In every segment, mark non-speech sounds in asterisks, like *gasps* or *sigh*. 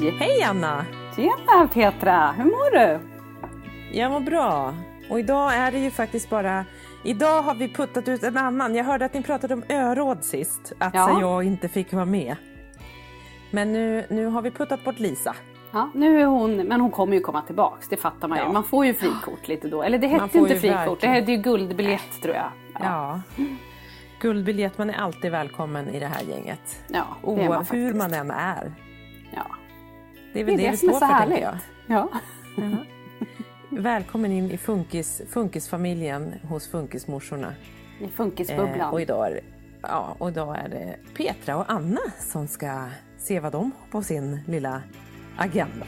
Hej! Hej Anna! Tjena Petra! Hur mår du? Jag mår bra. Och idag är det ju faktiskt bara... Idag har vi puttat ut en annan. Jag hörde att ni pratade om öråd sist. Att Ja. jag inte fick vara med. Men nu, nu har vi puttat bort Lisa. Ja, nu är hon, men hon kommer ju komma tillbaks, det fattar man ju. Ja. Man får ju frikort lite då. Eller det hette inte frikort, verkligen. det hette ju guldbiljett tror jag. Ja. Guldbiljett, man är alltid välkommen i det här gänget. Ja, det är man O, hur faktiskt. man än är. Ja. Det är Det väl det, det vi som är så härligt. jag. Ja. Välkommen in i funkis, funkisfamiljen hos funkismorsorna. I funkisbubblan. Eh, och, idag är, det- ja, och idag är det Petra och Anna som ska se vad de har på sin lilla agenda.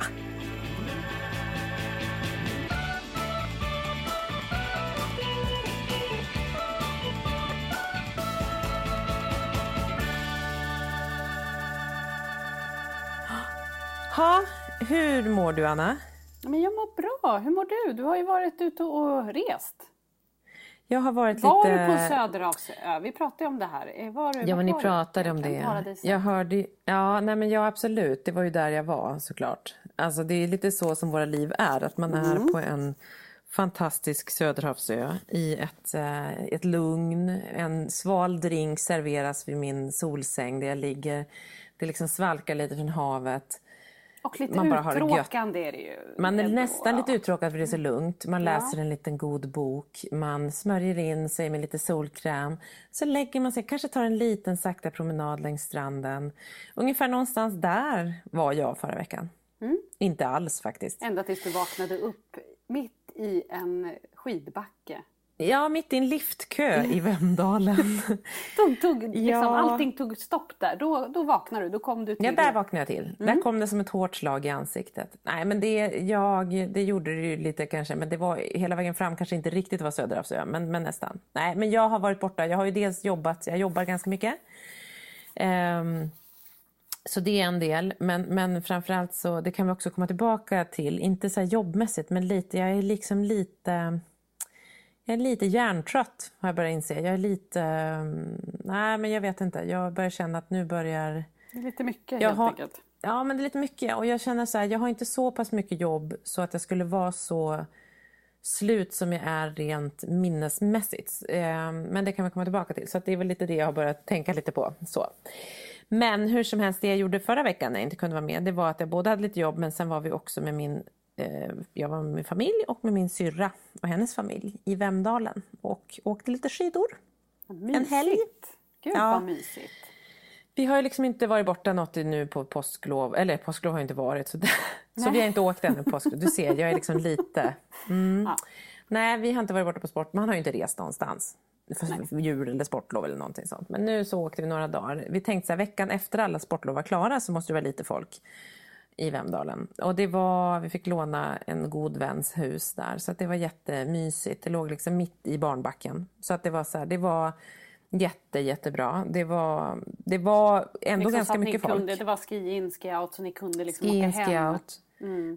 Ha, hur mår du Anna? Men jag mår bra, hur mår du? Du har ju varit ute och rest. Jag har varit Var lite... du på Söderhavsö? Vi pratade om det här. Eh, Var, Ja, var men ni var du? pratade om det. Jag hörde Ja, nej men ja absolut. Det var ju där jag var såklart. Alltså det är lite så som våra liv är. Att man Mm. är på en fantastisk Söderhavsö i ett, eh, ett lugn. En sval drink serveras vid min solsäng där jag ligger. Det liksom svalkar lite från havet. Och lite man bara har uttråkande är det ju. Man är nästan ja. lite uttråkad för det är så lugnt. Man Ja. läser en liten god bok, man smörjer in sig med lite solkräm. Så lägger man sig, kanske tar en liten sakta promenad längs stranden. Ungefär någonstans där var jag förra veckan. Mm. Inte alls faktiskt. Ända tills du vaknade upp mitt i en skidbacke. Ja, mitt i en liftkö i Vemdalen. *laughs* Tog, tog, liksom, Ja. Allting tog stopp där. Då, då vaknade du. Då kom du till... Ja, där vaknade jag till. Mm. Där kom det som ett hårt slag i ansiktet. Nej, men det, jag, det gjorde det ju lite kanske, men det var hela vägen fram kanske inte riktigt var Söderhavsö, men, men nästan. Nej, men jag har varit borta. Jag har ju dels jobbat, jag jobbar ganska mycket. Ehm, så det är en del, men, men framförallt så, det kan vi också komma tillbaka till, inte så här jobbmässigt, men lite, jag är liksom lite, jag är lite hjärntrött har jag börjat inse. Jag är lite, ehm, nej men jag vet inte, jag börjar känna att nu börjar Det är lite mycket jag helt har, enkelt. Ja, men det är lite mycket. Och jag känner så här, jag har inte så pass mycket jobb så att jag skulle vara så slut som jag är rent minnesmässigt. Eh, Men det kan vi komma tillbaka till. Så det är väl lite det jag har börjat tänka lite på. Så. Men hur som helst, det jag gjorde förra veckan när jag inte kunde vara med, det var att jag både hade lite jobb men sen var vi också med min jag var med min familj och med min syrra och hennes familj i Vemdalen och åkte lite skidor. Mysigt. En helg. Gud Ja. vad mysigt. Vi har ju liksom inte varit borta något nu på påsklov, eller påsklov har ju inte varit så, *laughs* så vi har inte åkt ännu påsklov. Du ser, jag är liksom *laughs* lite... Mm. Ja. Nej, vi har inte varit borta på sport, man har ju inte rest någonstans. För, för jul eller sportlov eller någonting sånt. Men nu så åkte vi några dagar. Vi tänkte så här, veckan efter alla sportlov var klara så måste det vara lite folk i Vemdalen. Och det var, vi fick låna en god väns hus där så att det var jättemysigt. Det låg liksom mitt i barnbacken. Så att det var så här, det var jätte, jättebra. Det var, det var ändå Liksom ganska mycket folk. kunde, det var ski-in, ski-out så ni kunde liksom Ski in, åka ski hem. out.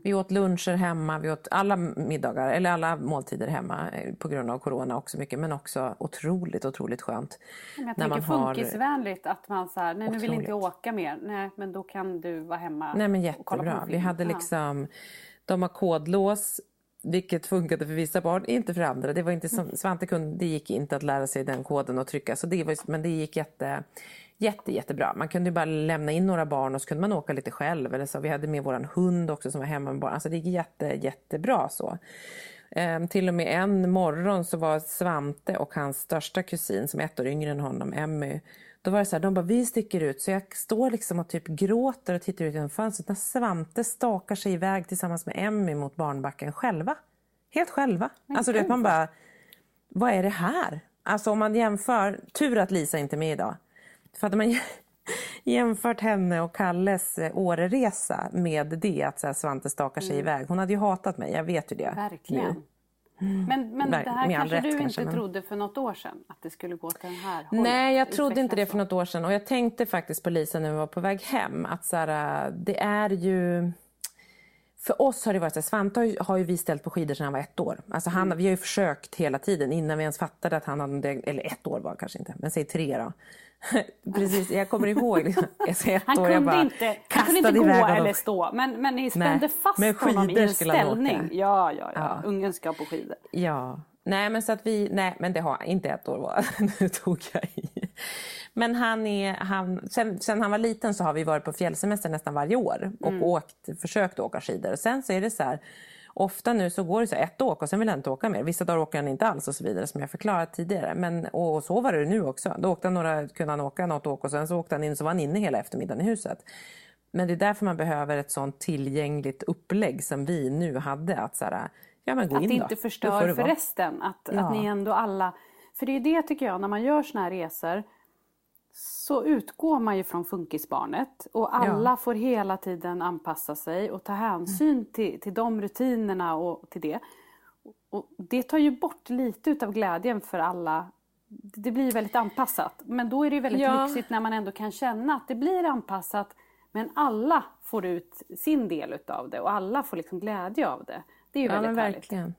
Vi åt luncher hemma, vi åt alla middagar, eller alla måltider hemma eh, på grund av corona också mycket, men också otroligt, otroligt skönt. Men jag när tänker man har- funkisvänligt att man så här, nej nu vill inte Otroligt. åka mer. Nej men då kan du vara hemma Nej men och kolla på en jättebra. Vi hade liksom, de har kodlås, vilket funkade för vissa barn, inte för andra. Det var inte som, Svante kunde, det gick inte att lära sig den koden och trycka, så det var, men det gick jätte, jätte, jättebra. Man kunde ju bara lämna in några barn och så kunde man åka lite själv. Eller så. Vi hade med våran hund också som var hemma med barn. Alltså det gick jätte, jättebra så. Ehm, till och med en morgon så var Svante och hans största kusin som är ett år yngre än honom, Emmy, då var det så här, de bara vi sticker ut. Så jag står liksom och typ gråter och tittar ut genom fönstret när Svante stakar sig iväg tillsammans med Emmy mot barnbacken själva. Helt själva. alltså du vet man bara, vad är det här? Alltså om man jämför, tur att Lisa inte är med idag. För hade man *laughs* jämfört henne och Kalles eh, Åreresa med det att så här, Svante stakar sig iväg. Hon hade ju hatat mig, jag vet ju det. Verkligen. nu. Men, men det här kanske rätt du kanske, inte men- trodde för något år sedan? Att det skulle gå till den här hållet? Nej, jag trodde inte det för något år sedan. Och jag tänkte faktiskt på Lisa när vi var på väg hem. Att så här, det är ju... För oss har det varit så här, Svante har ju, har ju vi ställt på skidor sedan han var ett år. Alltså han, Mm. Vi har ju försökt hela tiden innan vi ens fattade att han hade en Eller ett år var han kanske inte, men säg tre då. *laughs* Precis, jag kommer ihåg. liksom, *laughs* Jag ett Han år, jag kunde, bara inte, han kunde inte gå honom. eller stå, men, men ni spände Nej, fast med honom i en ställning. Ja, ja, ja, Ja. Ungen ska på skidor. Ja. Nej men så att vi, nej men det har inte ett år var *laughs* nu tog jag i. Men han är, han, sen, sen han var liten så har vi varit på fjällsemester nästan varje år och Mm. åkt, försökt åka skidor. Och sen så är det så här, ofta nu så går det så här ett åk och sen vill han inte åka mer. Vissa dagar åker han inte alls och så vidare som jag förklarat tidigare. Men, och så var det nu också. Då åkte han några, kunde han åka något åk och sen så åkte han in så var han inne hela eftermiddagen i huset. Men det är därför man behöver ett sånt tillgängligt upplägg som vi nu hade. Att så här, ja men gå Att in det inte Då förstör det för vara. resten. Att, Ja. att ni ändå alla... För det är det tycker jag, när man gör såna här resor så utgår man ju från funkisbarnet och alla får hela tiden anpassa sig och ta hänsyn till, till de rutinerna och till det. Och det tar ju bort lite utav glädjen för alla. Det blir väldigt anpassat. Men då är det ju väldigt Ja. lyxigt när man ändå kan känna att det blir anpassat men alla får ut sin del utav det och alla får liksom glädje av det. Det är ju Ja väldigt men härligt. verkligen.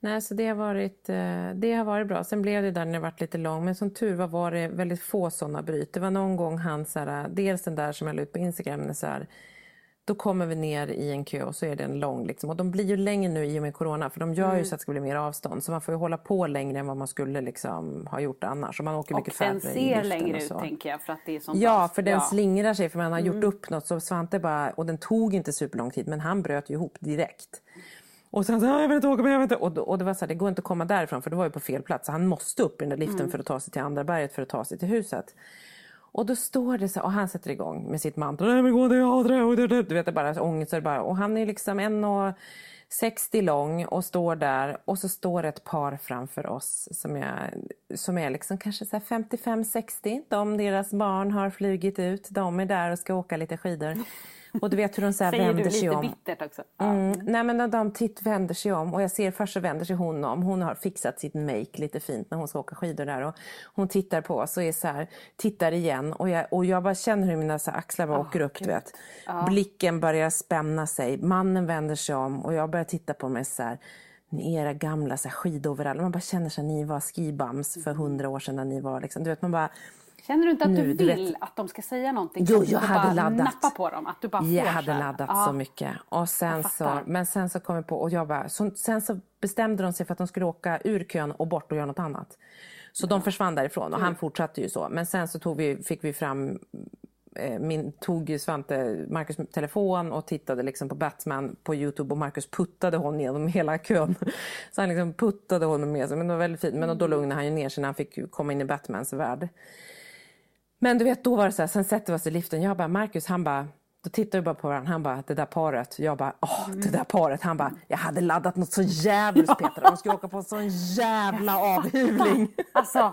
Nej, så det har, varit, eh, det har varit bra. Sen blev det där när det varit lite lång. Men som tur var var det väldigt få sådana bryt. Det var någon gång han, så här, dels den där som jag la ut på Instagram. Så här, då kommer vi ner i en kö och så är den lång. Liksom. Och de blir ju längre nu i och med corona. För de gör Mm. ju så att det ska bli mer avstånd. Så man får ju hålla på längre än vad man skulle liksom, ha gjort annars. Och man åker Och mycket den ser längre ut tänker jag för att det är sånt Ja, för den Ja. slingrar sig för man har gjort Mm. upp något. Så Svante bara, och den tog inte superlång tid men han bröt ju ihop direkt. Och sen så, "Ah, jag vill inte åka med, jag vill inte. Och, och det var så här, det går inte att komma därifrån för det var ju på fel plats. Så han måste upp i den där liften Mm. för att ta sig till andra berget för att ta sig till huset. Och då står det så och han sätter igång med sitt mantra. Nej men gå det, ja, det, och det, det. Du vet det bara ångest. och Bara. Och han är liksom 1,60 lång och står där. Och så står ett par framför oss som, jag, som är liksom kanske så här 55-60. De, deras barn har flugit ut. De är där och ska åka lite skidor. Och du vet hur de så här Säger du vänder sig lite om. bittert också. Ja. Mm, nej men när de titt vänder sig om och jag ser först så vänder sig hon om. Hon har fixat sitt make lite fint när hon ska åka skidor där och hon tittar på oss och är så här, tittar igen och jag, och jag bara känner hur mina så axlar bara åker upp du vet. Blicken börjar spänna sig, mannen vänder sig om och jag börjar titta på mig så här. Ni era gamla så här, skidoveraller, man bara känner sig ni var skibums för hundra år sedan när ni var liksom, du vet man bara Känner du inte att Nu, du du vill att de ska säga någonting? Jo, du jag hade laddat. nappa på dem? Att du bara Jag hade här? laddat Ja. så mycket. Och sen så, men sen så kom jag på, och jag bara, så, sen så bestämde de sig för att de skulle åka ur kön och bort och göra något annat. Så de försvann därifrån och han fortsatte ju så. Men sen så tog vi, fick vi fram eh, min, tog Svante Marcus telefon och tittade liksom på Batman på Youtube och Marcus puttade honom genom hela kön. *laughs* Så han liksom puttade honom med sig, men det var väldigt fint. Men då lugnade han ju ner sig när han fick komma in i Batmans värld. Men du vet, då var det så här, sen sätter vi oss i liften. Jag bara, Marcus, han bara, då tittar vi bara på varandra. Han bara, det där paret. Jag bara, åh, det där paret. Han bara, jag hade laddat något så jävligt Peter. De skulle åka på en sån jävla avhyvling. Alltså,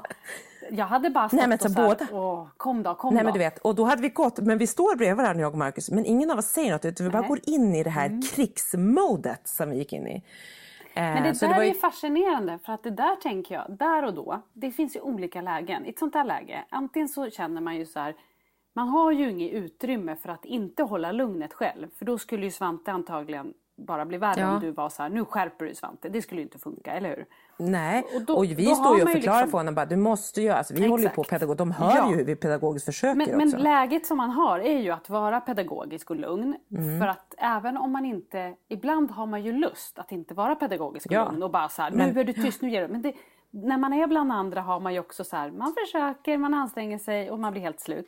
jag hade bara stått Nej, men och så så här, båda- åh, kom då, kom Nej då. men du vet, och då hade vi gått, men vi står bredvid varandra jag och Marcus, men ingen av oss säger något utan vi bara Nej. går in i det här Mm. krigsmodet som vi gick in i. Eh, Men det så där är ju- ju fascinerande för att det där tänker jag, där och då, det finns ju olika lägen. I ett sånt där läge, antingen så känner man ju så här, man har ju inget utrymme för att inte hålla lugnet själv. För då skulle ju Svante antagligen bara bli värre Ja. om du var så här, nu skärper du Svante. Det skulle ju inte funka, eller hur? Nej, Och och, då- vi då står ju och förklarar liksom- för honom bara, du måste ju, alltså, vi håller ju på Exakt. pedagog, de hör Ja. ju hur vi pedagogiskt försöker Men, men också. läget som man har är ju att vara pedagogisk och lugn. Mm. För att även om man inte, ibland har man ju lust att inte vara pedagogisk och Ja. lugn och bara så här, Men- nu är du tyst, nu ger du. Men det, när man är bland andra har man ju också så här, man försöker, man anstränger sig och man blir helt slut.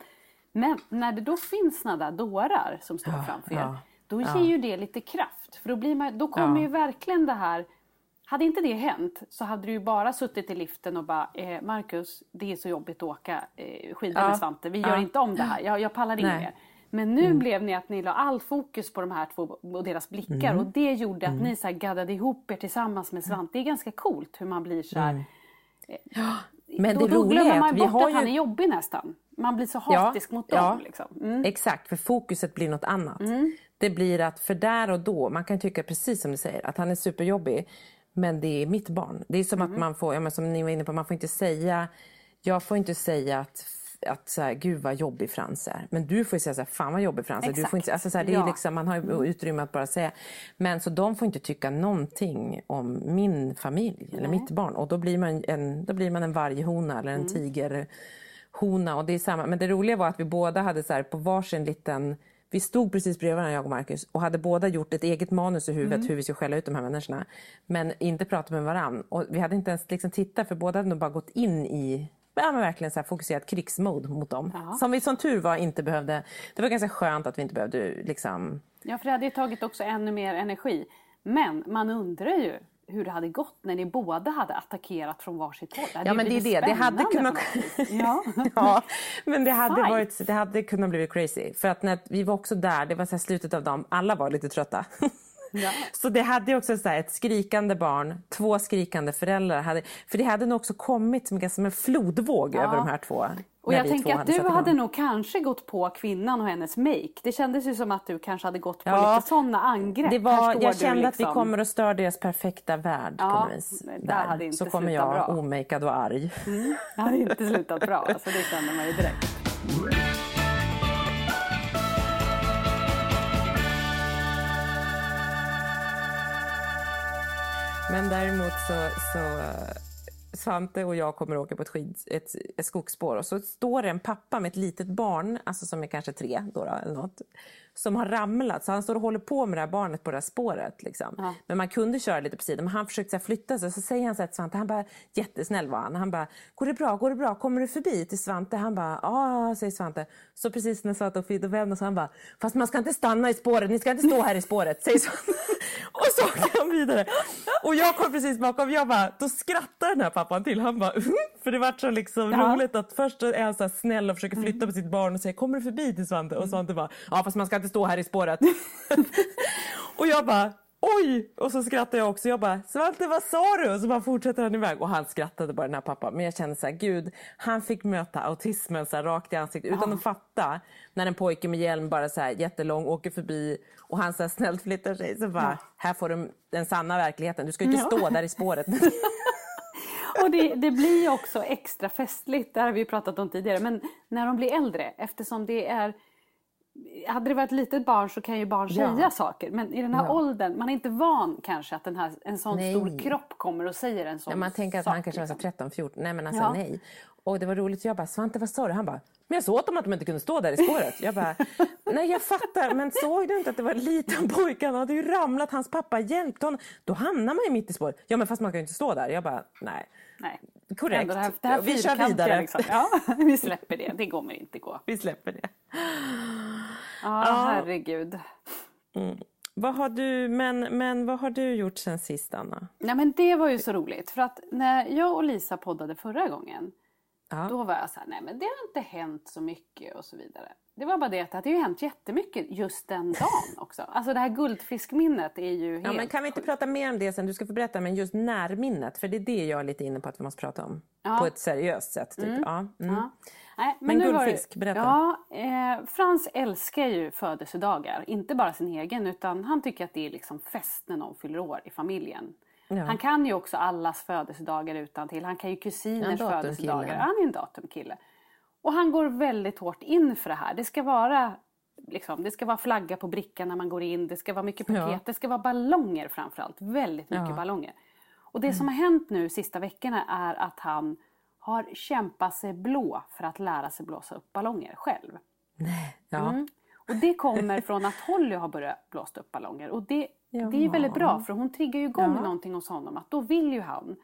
Men när det då finns såna där dårar som står framför er, ja, då ger ja. ju det lite kraft. För då, blir man, då kommer Ja. ju verkligen det här hade inte det hänt så hade du ju bara suttit i liften och bara eh, Marcus, det är så jobbigt att åka eh, skidor Ja. med Svante. Vi gör Ja. inte om det här. Jag, jag pallar inte mer. Men nu blev ni att ni la all fokus på de här två och deras blickar Mm. och det gjorde att ni så här gaddade ihop er tillsammans med Svante. Det är ganska coolt hur man blir så här. Men då, det då roliga glömmer är man ju vi bort har att han är ju... jobbig nästan. Man blir så Ja, hatisk mot ja. dem. Liksom. Mm. Exakt, för fokuset blir något annat. Det blir att för där och då, man kan tycka precis som du säger, att han är superjobbig. Men det är mitt barn. Det är som att man får, ja, men som ni var inne på, man får inte säga, jag får inte säga att att så här, gud vad jobbig Frans är. Men du får ju säga så här, fan vad jobbig Frans är. Du får inte, alltså, så här, det är Ja. liksom, man har ju utrymme att bara säga. Men så de får inte tycka någonting om min familj eller mitt barn. Och då blir man en, då blir man en varghona eller en Mm. tigerhona. Och det är samma. Men det roliga var att vi båda hade så här, på varsin liten vi stod precis bredvid varandra, jag och Marcus, och hade båda gjort ett eget manus i huvudet Mm. hur vi skulle skälla ut de här människorna. Men inte pratat med varandra. Och vi hade inte ens liksom tittat, för båda hade nog bara gått in i ja, men verkligen så här fokuserat krigsmode mot dem. Som vi som tur var inte behövde. Det var ganska skönt att vi inte behövde liksom... Ja, för det hade ju tagit också ännu mer energi. Men man undrar ju hur det hade gått när ni båda hade attackerat från varsitt håll. hade Ja men det är det. Det hade kunnat... *laughs* Ja. ja, men det hade, Fight. varit, det hade kunnat bli crazy. För att när vi var också där, det var så slutet av dagen, alla var lite trötta. Ja. *laughs* Så det hade också så här ett skrikande barn, två skrikande föräldrar. Hade, för det hade nog också kommit som, som en flodvåg över de här två. Och jag tänker att du hade nog kanske gått på kvinnan och hennes make. Det kändes ju som att du kanske hade gått på Ja. lite sådana angrepp. Det var, jag kände att vi liksom. kommer att störa deras perfekta värld Ja, på något vis. där Där. hade inte Så kommer jag bra. omakead och arg. Det hade inte slutat bra, alltså det känner man ju direkt. Men däremot så, så Svante och jag kommer att åka på ett, skid, ett, ett skogsspår. Och så står det en pappa med ett litet barn, alltså som är kanske tre då, då, eller något, som har ramlat. Så han står och håller på med det här barnet på det här spåret. Liksom. Men man kunde köra lite på sidan, men han försökte här, flytta sig. Så säger han så här till Svante, han bara, jättesnäll var han. Han bara, går det bra, går det bra, kommer du förbi till Svante? Han bara, ja, säger Svante. Så precis när Svante och Fidde vänder så han bara, fast man ska inte stanna i spåret, ni ska inte stå här i spåret, säger Svante. *laughs* Och så åker han vidare. Och jag kom precis bakom, jag bara, då skrattar den här pappan till. Han bara, "Mhm." för det var så liksom Ja. roligt att först är han så här snäll och försöker flytta på sitt barn och säger, kommer du förbi till Svante? Och Svante bara, ja fast man ska inte stå här i spåret. *laughs* och jag bara, oj! Och så skrattar jag också. Jag bara, Svante vad sa du? Och så bara fortsätter han iväg. Och han skrattade bara den här pappan. Men jag kände så här, gud, han fick möta autismen så här, rakt i ansiktet utan att fatta. När en pojke med hjälm bara så här jättelång åker förbi och han så här snällt flyttar sig. Så bara, här får du den sanna verkligheten. Du ska inte stå där i spåret. *laughs* *laughs* Och det, det blir ju också extra festligt, det har vi pratat om tidigare, men när de blir äldre eftersom det är hade det varit ett litet barn så kan ju barn Ja. säga saker men i den här Ja. åldern, man är inte van kanske att den här, en sån Nej. stor kropp kommer och säger en sån Ja, man tänker att sak. han kanske var så liksom. 13, 14. Nej men alltså Ja. nej. Och det var roligt. Jag bara, Svante vad sa du? Han bara, men jag sa åt dem att de inte kunde stå där i spåret. Jag bara, *laughs* nej jag fattar. Men såg du inte att det var en liten pojke? Han hade ju ramlat. Hans pappa hjälpte honom. Då hamnar man ju mitt i spåret. Ja men fast man kan ju inte stå där. Jag bara, nej. Nej. Korrekt. Ändå Det här, det här vi kör vidare. Liksom. Ja, *laughs* vi släpper det, det kommer inte gå. Vi släpper det. Ja, herregud. Vad har du, men, men vad har du gjort sen sist Anna? Nej men det var ju så roligt för att när jag och Lisa poddade förra gången Ja. då var jag så här, nej men det har inte hänt så mycket och så vidare. Det var bara det att det hade ju hänt jättemycket just den dagen också. Alltså det här guldfiskminnet är ju helt Ja, men kan vi inte prata mer om det sen? Du ska få berätta, men just närminnet, för det är det jag är lite inne på att vi måste prata om. Ja. På ett seriöst sätt. Typ. Ja. Mm. Ja. Nej, Men nu var det- guldfisk, berätta. Ja, eh, Frans älskar ju födelsedagar. Inte bara sin egen utan han tycker att det är liksom fest när någon fyller år i familjen. Ja. Han kan ju också allas födelsedagar utan till. Han kan ju kusiners födelsedagar. Han är en datumkille. Och han går väldigt hårt in för det här. Det ska vara Liksom, det ska vara flagga på brickan när man går in, det ska vara mycket paket, Ja. det ska vara ballonger framförallt. Väldigt mycket Ja. ballonger. Och det som har hänt nu sista veckorna är att han har kämpat sig blå för att lära sig blåsa upp ballonger själv. Ja. Mm. Och det kommer från att Holly har börjat blåsa upp ballonger. Och det, Ja. det är väldigt bra för hon triggar ju igång Ja. någonting hos honom. Att då vill ju han.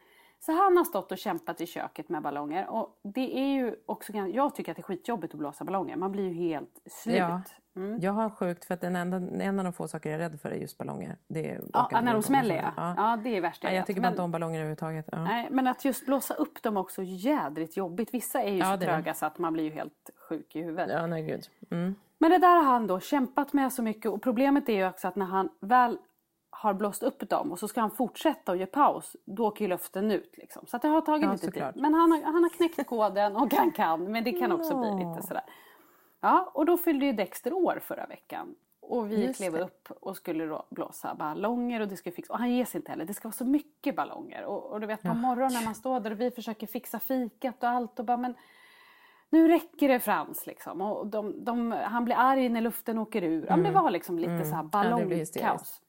Så han har stått och kämpat i köket med ballonger. Och det är ju också, jag tycker att det är skitjobbigt att blåsa ballonger. Man blir ju helt slut. Ja. Mm. Jag har sjukt för att den enda, en av de få saker jag är rädd för är just ballonger. Det är Ja, när de smäller ja. ja. ja. det är värst jag vet. tycker bara Men- inte om ballonger överhuvudtaget. Ja. Nej, men att just blåsa upp dem också är jädrigt jobbigt. Vissa är ju Ja, så det. tröga så att man blir ju helt sjuk i huvudet. Ja, nej gud. Mm. Men det där har han då kämpat med så mycket och problemet är ju också att när han väl har blåst upp dem och så ska han fortsätta och ge paus, då åker ju luften ut. Liksom. Så att det har tagit Ja, lite såklart. tid. Men han har, han har knäckt koden och han kan, men det kan också bli lite sådär. Ja, och då fyllde ju Dexter år förra veckan. Och vi Just klev det. upp och skulle då blåsa ballonger och det skulle fixa. Och han ger sig inte heller. Det ska vara så mycket ballonger. Och, och du vet på morgonen när man står där och vi försöker fixa fikat och allt och bara men nu räcker det Frans liksom. Och de, de, han blir arg när luften åker ur. Ja, men det var liksom lite så här Mm. Ja, det blir ballongkaos.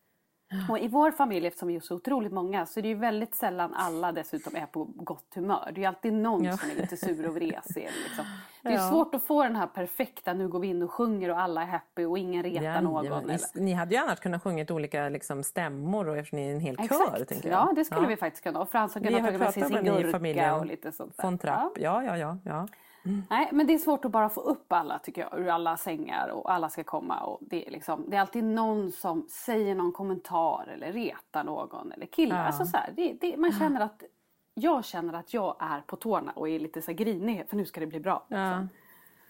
Och i vår familj, eftersom vi är så otroligt många, så är det ju väldigt sällan alla dessutom är på gott humör. Det är ju alltid någon Ja. som är lite sur och vresig. Liksom. Det är Ja. svårt att få den här perfekta, nu går vi in och sjunger och alla är happy och ingen retar någon. Jajamän. Eller... Ni, ni hade ju annars kunnat sjungit olika liksom, stämmor och eftersom ni är en hel kör. Exakt, Tänker jag. ja det skulle vi faktiskt kunna. Och Frans har kunnat ta med sig sin gurka och lite sånt där. Von Trapp. Ja. Ja, ja, ja. Ja. Nej, men det är svårt att bara få upp alla tycker jag, ur alla sängar och alla ska komma. Och det, är liksom, det är alltid någon som säger någon kommentar eller retar någon eller killar. Ja. Alltså så här, det, det, man känner att, jag känner att jag är på tårna och är lite så grinig för nu ska det bli bra. ja.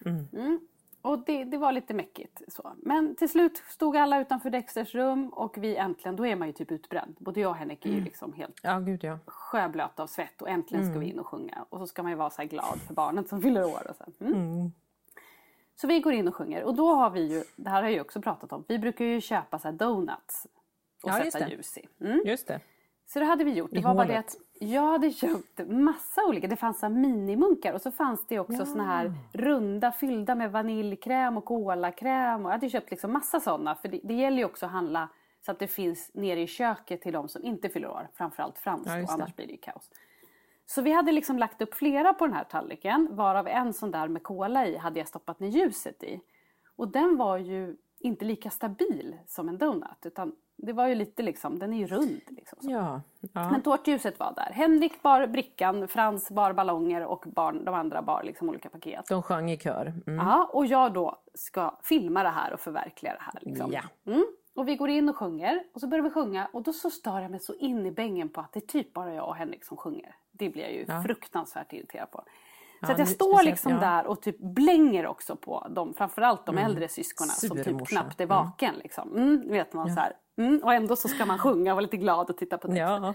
Mm. Och det, det var lite mäckigt. Så. Men till slut stod alla utanför Dexters rum och vi äntligen, då är man ju typ utbränd. Både jag och Henrik är ju liksom helt Ja, gud ja. sjöblöta av svett och äntligen Mm. ska vi in och sjunga. Och så ska man ju vara så här glad för barnet som fyller år. Och så. Mm. så vi går in och sjunger och då har vi ju, det här har jag ju också pratat om, vi brukar ju köpa så här donuts och Ja, sätta ljus i. Mm. Just det. Så det hade vi gjort. Det I var bara det hålet. att jag hade köpt massa olika. Det fanns minimunkar och så fanns det också såna här runda fyllda med vaniljkräm och kolakräm. Och jag hade köpt liksom massa sådana. För det, det gäller ju också att handla så att det finns nere i köket till de som inte fyller år. Framförallt Frans Ja, annars blir det ju kaos. Så vi hade liksom lagt upp flera på den här tallriken. Varav en sån där med kola i hade jag stoppat ner ljuset i. Och den var ju inte lika stabil som en donut. Utan det var ju lite liksom, den är ju rund. Liksom. Ja. ja. Men tårtljuset var där. Henrik bar brickan, Frans bar ballonger och barn, de andra bar liksom olika paket. De sjöng i kör. Mm. Ja, och jag då ska filma det här och förverkliga det här. Liksom. Ja. Mm. Och vi går in och sjunger och så börjar vi sjunga och då så stör jag mig så in i bängen på att det är typ bara jag och Henrik som sjunger. Det blir jag ju Ja. fruktansvärt irriterad på. Så Ja, att jag står liksom ja. där och typ blänger också på dem, framförallt de äldre syskonen som typ knappt är vaken. Liksom. Mm, vet man så här. Mm, och ändå så ska man sjunga och vara lite glad och titta på texten. Ja.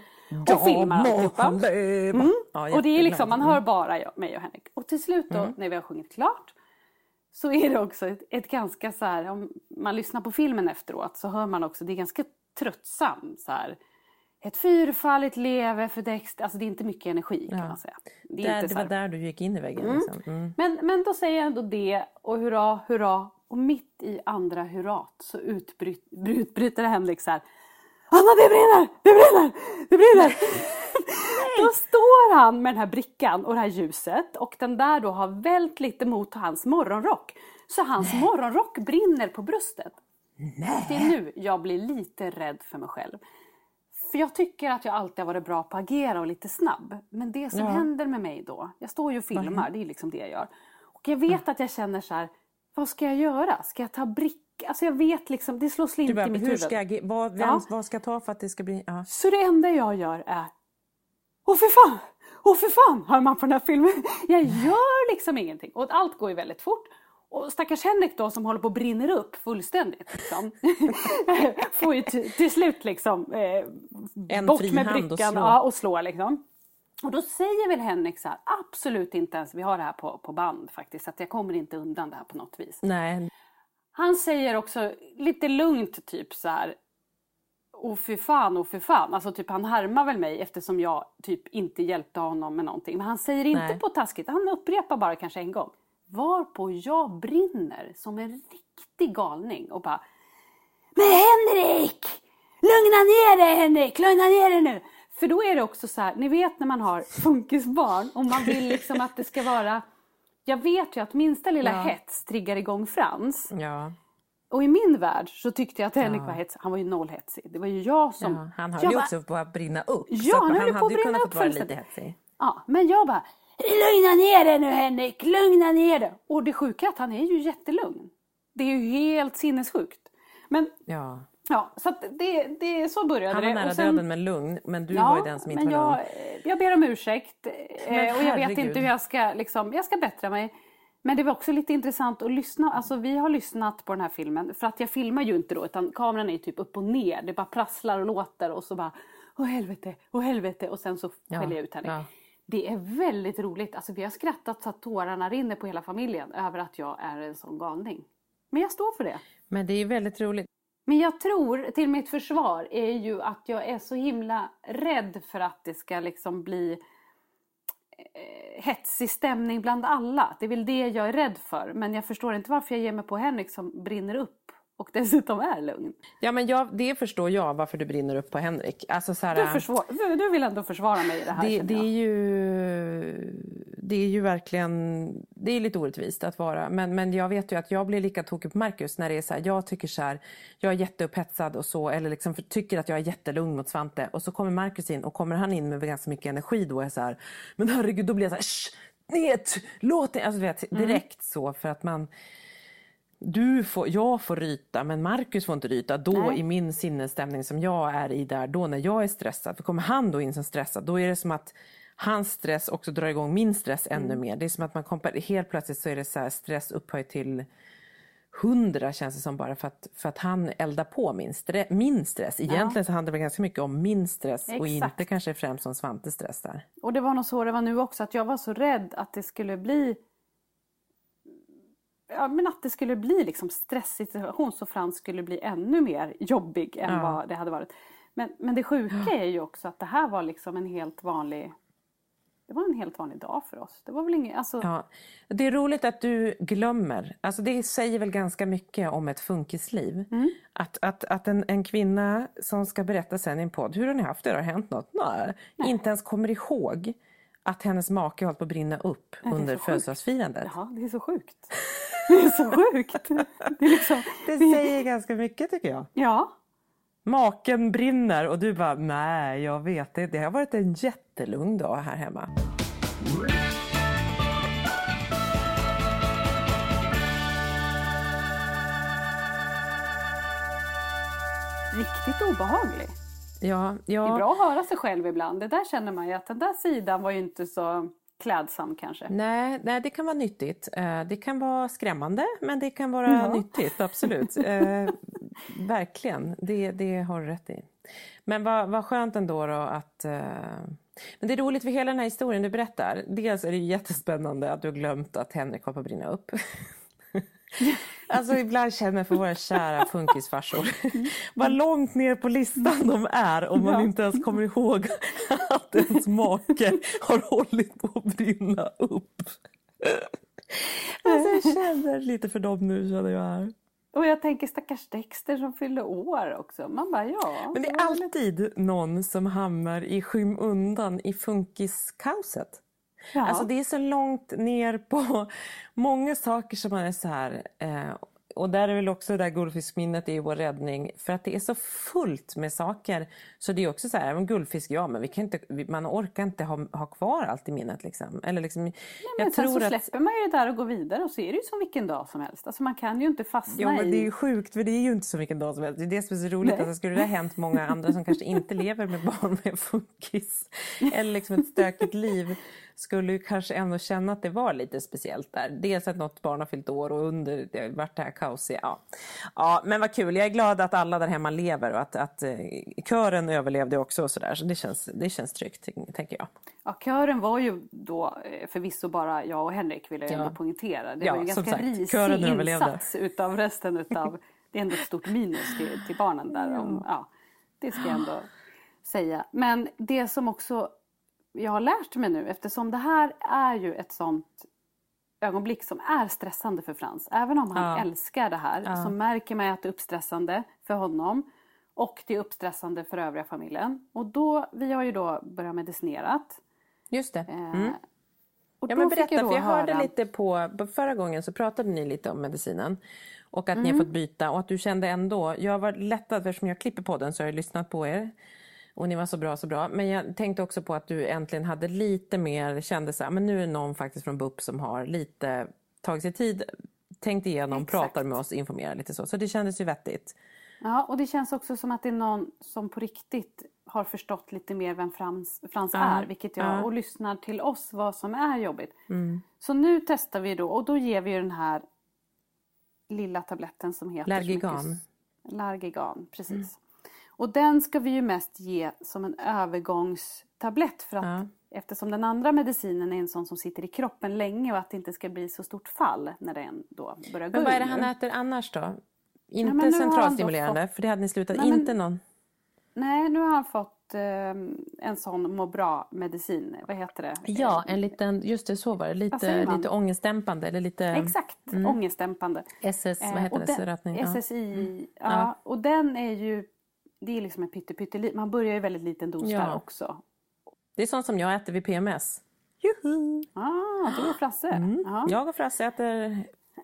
Och filmar alltihopa. Mm. Ja, Och det är liksom, man hör bara jag, mig och Henrik. Och till slut då, Mm. när vi har sjungit klart, så är det också ett, ett ganska så här, om man lyssnar på filmen efteråt så hör man också, det är ganska tröttsamt så här. Ett fyrfaldigt leve för Dexter, alltså det är inte mycket energi kan Ja. man säga. Det är Där, inte det var här, där du gick in i väggen. Mm. Liksom. Mm. men, men då säger jag ändå det och hurra, hurra. Och mitt i andra hurrat så utbryt, utbryter Henrik så här. Anna det brinner, det brinner, det brinner! då står han med den här brickan och det här ljuset och den där då har vält lite mot hans morgonrock. Så hans morgonrock brinner på bröstet. Det är nu jag blir lite rädd för mig själv. För jag tycker att jag alltid har varit bra på att agera och lite snabb. Men det som Ja. händer med mig då, jag står ju och filmar, det är liksom det jag gör. Och jag vet att jag känner så här, vad ska jag göra? Ska jag ta bricka? Alltså jag vet liksom, det slår slint bara, i mitt hur huvud. ska jag, vad, vem, Ja. vad ska jag ta för att det ska bli... Ja. Så det enda jag gör är Åh för fan! Åh för fan! Hör man på den här filmen. Jag gör liksom ingenting. Och allt går ju väldigt fort. Och stackars Henrik då som håller på att brinner upp fullständigt. Liksom. *laughs* Får ju till, till slut liksom eh, En bort med hand och brickan slå. ja, och slå liksom. Och då säger väl Henrik så här, absolut inte ens, vi har det här på, på band faktiskt, så att jag kommer inte undan det här på något vis. Nej, Han säger också lite lugnt typ så här. Åh fy fan, åh fy fan. Alltså typ han härmar väl mig eftersom jag typ inte hjälpte honom med någonting. Men han säger inte Nej. på taskigt, han upprepar bara kanske en gång. Varpå jag brinner som en riktig galning och bara Men Henrik! Lugna ner dig Henrik, lugna ner dig nu! För då är det också så här, ni vet när man har funkisbarn och man vill liksom att det ska vara jag vet ju att minsta lilla Ja. hets triggar igång Frans. ja. Och i min värld så tyckte jag att Henrik var hetsig. Han var ju nollhetsig. Det var ju jag som... ja. Han höll ju bara, också på att brinna upp. Ja, att han höll ju på att brinna upp fullständigt. Ja, men jag bara, lugna ner dig nu Henrik, lugna ner dig. Och det sjuka är att han är ju jättelugn. Det är ju helt sinnessjukt. Men Ja. Ja, så det, det, så började Han var det. nära sen- döden men lugn. Men du var ju den som inte men var jag, lugn. jag ber om ursäkt. eh, Men och jag vet inte hur jag ska, liksom, jag ska bättra mig. Men det var också lite intressant att lyssna. Alltså vi har lyssnat på den här filmen. För att jag filmar ju inte då, utan kameran är typ upp och ner. Det bara prasslar och låter och så bara, åh helvete, åh helvete. Och sen så Ja, skäller jag ut henne. ja. Det är väldigt roligt. Alltså vi har skrattat så att tårarna rinner på hela familjen över att jag är en sån galning. Men jag står för det. Men det är väldigt roligt. Men jag tror, till mitt försvar, är ju att jag är så himla rädd för att det ska liksom bli eh, hetsig stämning bland alla. Det är väl det jag är rädd för. Men jag förstår inte varför jag ger mig på Henrik som brinner upp och dessutom är lugn. Ja, men jag, det förstår jag varför du brinner upp på Henrik. Alltså, så här, Du, försvar, du, du vill ändå försvara mig i det här det, det, är ju, det är ju verkligen det är lite orättvist att vara. Men, men jag vet ju att jag blir lika tokig på Marcus när det är så här, jag tycker så här, jag är jätteupphetsad och så, eller liksom för, tycker att jag är jättelugn mot Svante. Och så kommer Marcus in och kommer han in med ganska mycket energi då är jag så här, men herregud då blir jag så här, Shh, net, låt det, alltså vet, Mm. direkt så för att man du får, jag får ryta men Marcus får inte ryta. Då Nej. i min sinnesstämning som jag är i där då när jag är stressad. För kommer han då in som stressad då är det som att hans stress också drar igång min stress ännu Mm. mer. Det är som att man kompar- helt plötsligt så är det så här stress upphöjt till hundra känns det som bara för att, för att han eldar på min, stre- min stress. Egentligen så handlar det ganska mycket om min stress och Exakt. inte kanske främst om Svantes stress där. Och det var nog så det var nu också, att jag var så rädd att det skulle bli Ja, men att det skulle bli liksom stressig situation så Frans skulle bli ännu mer jobbig än Ja. vad det hade varit. Men, men det sjuka är ju också att det här var liksom en helt vanlig Det var en helt vanlig dag för oss. Det var väl inget, alltså, Ja. Det är roligt att du glömmer. Alltså det säger väl ganska mycket om ett funkisliv. Mm. Att, att, att en, en kvinna som ska berätta sen i en podd, hur har ni haft det? Har det hänt något? Nej. Inte ens kommer ihåg att hennes make hållit på att brinna upp är under födelsedagsfirandet. Ja, det är så sjukt. Det är så sjukt. *laughs* Det liksom, Det säger ganska mycket tycker jag. ja, Maken brinner och du bara, nej jag vet det. Det har varit en jättelugn dag här hemma. riktigt obehaglig. Ja, Det är ja. bra att höra sig själv ibland. Det där känner man ju att den där sidan var ju inte så klädsam kanske. Nej, nej, det kan vara nyttigt. Eh, Det kan vara skrämmande, men det kan vara Ja. nyttigt, absolut. Eh, verkligen, det, det har du rätt i. Men vad, vad skönt ändå då att... eh, Men det är roligt för hela den här historien du berättar. Dels är det jättespännande att du har glömt att Henrik var på brinna upp. *laughs* Alltså ibland känner jag för våra kära funkisfarsor vad långt ner på listan de är om man Ja. inte ens kommer ihåg att ens make har hållit på att brinna upp. Alltså jag känner lite för dem nu känner jag här. Och jag tänker stackars Dexter som fyllde år också. Man bara ja. Men det är alltid någon som hamnar i skymundan i funkiskaoset. Ja. Alltså det är så långt ner på *laughs* många saker som man är så här. Eh, och där är väl också det där guldfiskminnet är ju vår räddning. För att det är så fullt med saker. Så det är också så här, men guldfisk, ja men vi kan inte, man orkar inte ha, ha kvar allt i minnet. Liksom. Eller liksom, Nej, men jag sen tror så att, släpper man ju det där och går vidare och så är det ju som vilken dag som helst. Alltså man kan ju inte fastna Ja men det är i... ju sjukt för det är ju inte så vilken dag som helst. Det är det som är så roligt. Alltså, skulle det ha hänt många andra som kanske inte lever med barn med *laughs* funkis eller liksom ett stökigt liv skulle ju kanske ändå känna att det var lite speciellt där. Dels att något barn har fyllt år och under det har varit det här kaosiga. Ja. ja men vad kul. Jag är glad att alla där hemma lever och att, att eh, kören överlevde också och sådär. Så det känns, det känns tryggt tänker jag. Ja, kören var ju då eh, förvisso bara jag och Henrik vill jag Ja. ändå poängtera. Det Ja, var ju som ganska sagt, risig kören insats utav resten utav... Det är ändå ett stort minus till, till barnen där. Om, ja, det ska jag ändå säga. Men det som också jag har lärt mig nu eftersom det här är ju ett sånt ögonblick som är stressande för Frans. Även om han Ja. älskar det här så märker man att det är uppstressande för honom. Och det är uppstressande för övriga familjen. Och då, vi har ju då börjat medicinerat. Just det. Eh, Mm. Och Ja, men berätta, jag för jag hörde höra- lite på, på förra gången så pratade ni lite om medicinen. Och att ni Mm. har fått byta och att du kände ändå, jag var lättad eftersom jag klipper på den så har jag lyssnat på er. Och ni var så bra, så bra. Men jag tänkte också på att du äntligen hade lite mer, kände så här, men nu är det någon faktiskt från BUP som har lite tagit sig tid, tänkt igenom, Exakt. pratar med oss, informerar lite så. Så det kändes ju vettigt. Ja, och det känns också som att det är någon som på riktigt har förstått lite mer vem Frans, Frans Ja, är. Vilket jag, ja. Mm. och lyssnar till oss vad som är jobbigt. Så nu testar vi då och då ger vi den här lilla tabletten som heter... Largigan. mycket- Largigan, precis. Och den ska vi ju mest ge som en övergångstablett för att Ja. eftersom den andra medicinen är en sån som sitter i kroppen länge och att det inte ska bli så stort fall när den då börjar gå Men vad är det han äter annars då? Inte men då centralstimulerande, fått- för det hade ni slutat. Nej, men- inte någon? Nej, nu har han fått eh, en sån må bra-medicin. Vad heter det? Ja, Eh, en liten, just det så var det, lite, lite ångestdämpande eller lite Exakt, ångestdämpande. SS, Eh, vad heter och det? den-. SSI, ja. Ja. Och den är ju, det är liksom en pytte, pytte Man börjar ju väldigt liten dos Ja. där också. Det är sånt som jag äter vid PMS. Juhu! Ah, du och Frasse. Mm. Ja. Jag och Frasse äter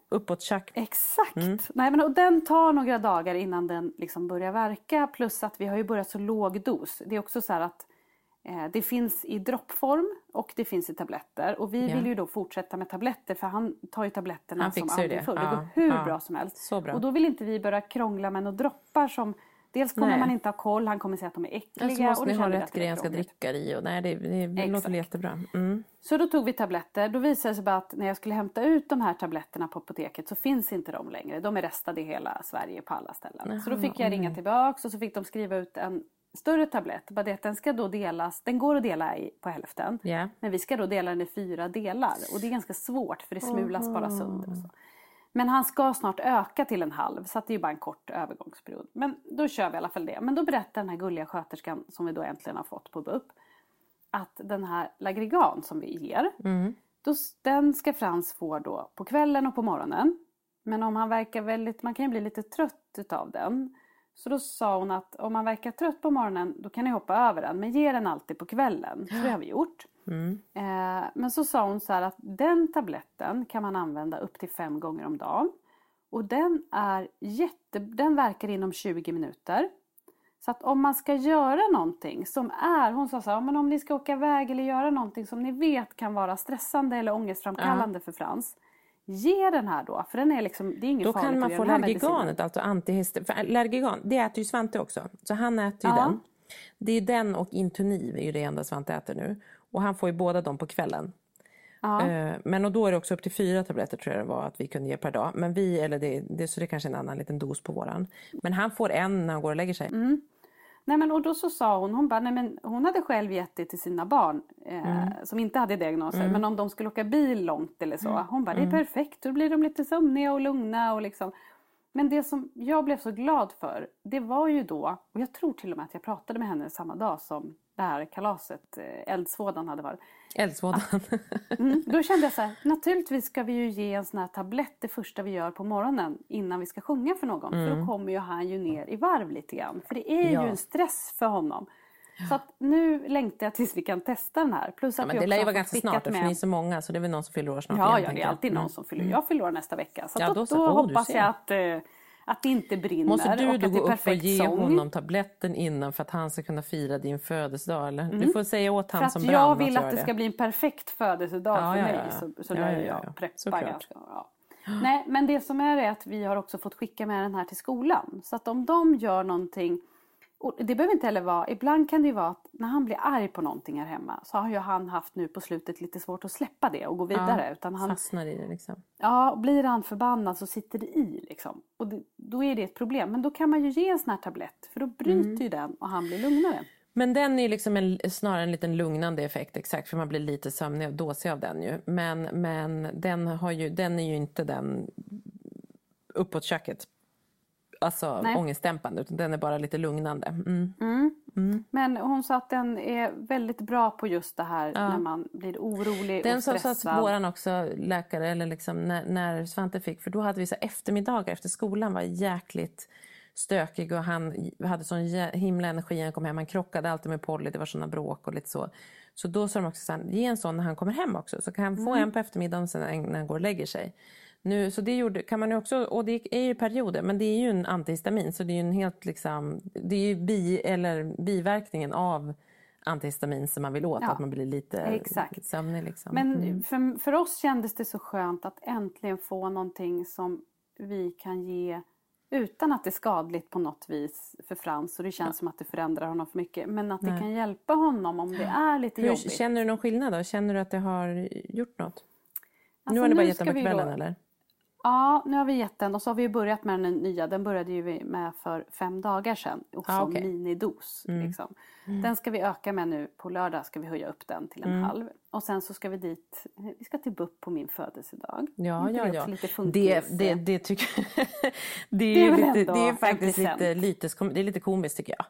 uppåt tjack. Exakt. Mm. Nej, men, och den tar några dagar innan den liksom börjar verka. Plus att vi har ju börjat så låg dos. Det är också så här att eh, det finns i droppform och det finns i tabletter. Och vi Ja. vill ju då fortsätta med tabletter för han tar ju tabletterna Han som aldrig det. förr. Det Ja, går hur ja. bra som helst. Bra. Och då vill inte vi börja krångla med några droppar som Dels kommer Nej. man inte ha koll, han kommer säga att de är äckliga. så måste och ni ha rätt grej han ska dricka i. Och nej, det, det, det låter jättebra. Mm. Så då tog vi tabletter. Då visade det sig bara att när jag skulle hämta ut de här tabletterna på apoteket så finns inte de längre. De är restade i hela Sverige på alla ställen. så då fick jag ringa tillbaks och så fick de skriva ut en större tablett. Bara det att den ska då delas, den går att dela i på hälften. Ja. Men vi ska då dela den i fyra delar. Och det är ganska svårt för det smulas bara sönder. Och så. Men han ska snart öka till en halv så att det är bara en kort övergångsperiod. Men då kör vi i alla fall det. Men då berättar den här gulliga sköterskan som vi då äntligen har fått på BUP att den här Lagrigan som vi ger, då, den ska Frans få då på kvällen och på morgonen. Men om han verkar väldigt, man kan ju bli lite trött utav den. Så då sa hon att om man verkar trött på morgonen då kan ni hoppa över den. Men ge den alltid på kvällen. Så det har vi gjort. Eh, men så sa hon så här att den tabletten kan man använda upp till fem gånger om dagen. Och den är jätte, den verkar inom 20 minuter. Så att om man ska göra någonting som är, hon sa så här, men om ni ska åka iväg eller göra någonting som ni vet kan vara stressande eller ångestframkallande för Frans. Ge den här då, för den är liksom, det är inget Då farligt kan man få. Lergiganet, alltså antihistaminic. För Lergigan, det äter ju Svante också. Så han äter ju Ja. den. Det är den och Intuniv är ju det enda Svante äter nu. Och han får ju båda dem på kvällen. Ja. Eh, Men och då är det också upp till fyra tabletter tror jag det var att vi kunde ge per dag. Men vi, eller det, det, så det är kanske är en annan liten dos på våran. Men han får en när han går och lägger sig. Mm. Nej men och då så sa hon, hon bara, nej men hon hade själv gett det till sina barn eh, Mm. som inte hade diagnoser. Men om de skulle åka bil långt eller så. Mm. Hon bara, det är perfekt, då blir de lite sömniga och lugna och liksom. Men det som jag blev så glad för, det var ju då, och jag tror till och med att jag pratade med henne samma dag som det här kalaset, eh, eldsvådan hade varit. Eldsvådan. *laughs* Mm, då kände jag så här, naturligtvis ska vi ju ge en sån här tablett det första vi gör på morgonen innan vi ska sjunga för någon. För då kommer ju han ju ner i varv lite grann. För det är Ja. ju en stress för honom. Så att nu längtar jag tills vi kan testa den här. Plus att Ja, men det lär ju vara ganska snart för med- ni är så många så det är väl någon som fyller år snart Ja, igen, ja, det är alltid någon Mm. som fyller Jag fyller år nästa vecka. Så, Ja, då, då då, så. Oh, hoppas ser. jag att, eh, att det inte brinner Måste du då att gå upp och ge sång. honom tabletten innan för att han ska kunna fira din födelsedag? Eller? Du får säga åt För han att som jag brann vill att att det ska bli en perfekt födelsedag Ja, för mig. ja, ja. Så, så Ja, ja, jag ja, ja. preppa ganska. Ja. Nej, men det som är är att vi har också fått skicka med den här till skolan. Så att om de gör någonting och det behöver inte heller vara, ibland kan det ju vara att när han blir arg på någonting här hemma så har ju han haft nu på slutet lite svårt att släppa det och gå vidare. utan han, Fastnar i det liksom. Ja, blir han förbannad så sitter det i liksom. Och det, då är det ett problem. Men då kan man ju ge en sån här tablett för då bryter Mm. ju den och han blir lugnare. Men den är ju liksom en, snarare en liten lugnande effekt, exakt, för man blir lite sömnig och dåsig av den ju. Men, men den, har ju, den är ju inte den uppåt köket, alltså Nej. ångestdämpande, utan den är bara lite lugnande. Mm. Men hon sa att den är väldigt bra på just det här när man blir orolig Den och stressad. sa våran också läkare, eller liksom när, när Svante fick, för då hade vi så eftermiddagar efter skolan var jäkligt stökig och han hade sån himla energi när han kom hem. Han krockade alltid med Polly, det var såna bråk och lite så. Så då sa de också så här, ge en sån när han kommer hem också. Så kan han få en på eftermiddagen och sen en när han går och lägger sig. Nu, så det gjorde, kan man ju också, och det är ju perioder, men det är ju en antihistamin så det är ju en helt liksom, det är ju bi, eller biverkningen av antihistamin som man vill åt, Ja, att man blir lite exakt. sömnig liksom. Men för, för oss kändes det så skönt att äntligen få någonting som vi kan ge utan att det är skadligt på något vis för Frans och det känns som att det förändrar honom för mycket. Men att det kan hjälpa honom om det är lite Hur, jobbigt. känner du någon skillnad då? Känner du att det har gjort något? nu Alltså, har ni bara nu gett ska på kvällen då- eller? Ja, nu har vi gett den och så har vi börjat med den nya. Den började ju vi med för fem dagar sedan. Och Ah, okej. minidos. Liksom. Den ska vi öka med nu. På lördag ska vi höja upp den till en halv. Och sen så ska vi dit. Vi ska till BUP på min födelsedag. Ja, ja, ja. också Lite? Det, det, det tycker *laughs* det är, Det lite, ändå det är en faktiskt lite, lite, det är lite komiskt tycker jag.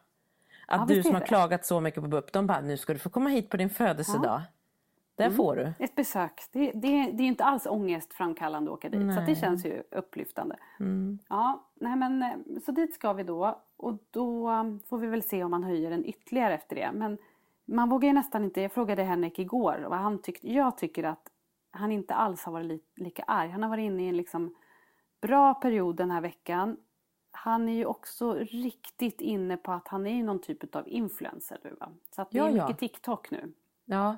Att Ja, du som har klagat så mycket på BUP, de bara, nu ska du få komma hit på din födelsedag. Där Mm. får du. Ett besök. Det, det, det är inte alls ångestframkallande att åka dit. Så att det känns ju upplyftande. Ja, nej men, eh, så dit ska vi då. Och då um, får vi väl se om man höjer den ytterligare efter det. Men man vågar ju nästan inte. Jag frågade Henrik igår vad han tyckte. Jag tycker att han inte alls har varit li, lika arg. Han har varit inne i en liksom bra period den här veckan. Han är ju också riktigt inne på att han är någon typ av influencer va? Så att det Ja, är ja. mycket TikTok nu. Ja,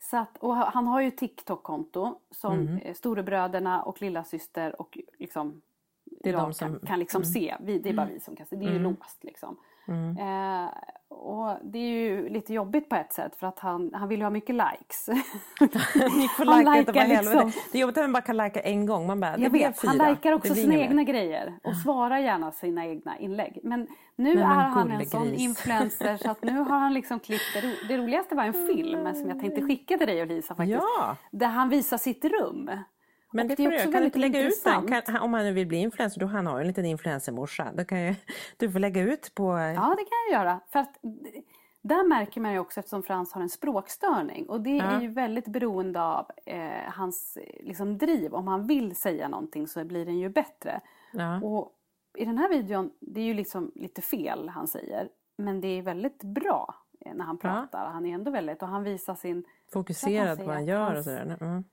Så att, och han har ju TikTok-konto som mm. storebröderna och lilla syster och liksom är jag de som- Mm. kan, kan liksom se. Vi, det är bara vi som kan se. Det är ju låst liksom. Eh, och det är ju lite jobbigt på ett sätt för att han, han vill ju ha mycket likes. *laughs* Han likar liksom- Det är jobbigt att man bara kan lajka en gång. Man bara, Jag vet, fyra. han likar också sina egna grejer och svarar gärna sina egna inlägg. Men nu men är han en gullegris. sån influencer så att nu har han liksom klippt det, ro- det roligaste var en film som jag tänkte skicka till dig och Lisa faktiskt. Ja. Där han visar sitt rum. Men Och det det är också. Kan väldigt lägga ut intressant. Kan, han- om han nu vill bli influencer, då han har ju en liten influencermorsa. Då kan ju, du får lägga ut på... Ja, det kan jag göra. För att där märker man ju också eftersom Frans har en språkstörning och det är ju väldigt beroende av eh, hans liksom, driv. Om han vill säga någonting så blir den ju bättre. Ja. Och i den här videon, det är ju liksom lite fel han säger. Men det är väldigt bra eh, när han pratar. Han är ändå väldigt, och han visar sin... Fokuserad på vad han gör och sådär. Mm.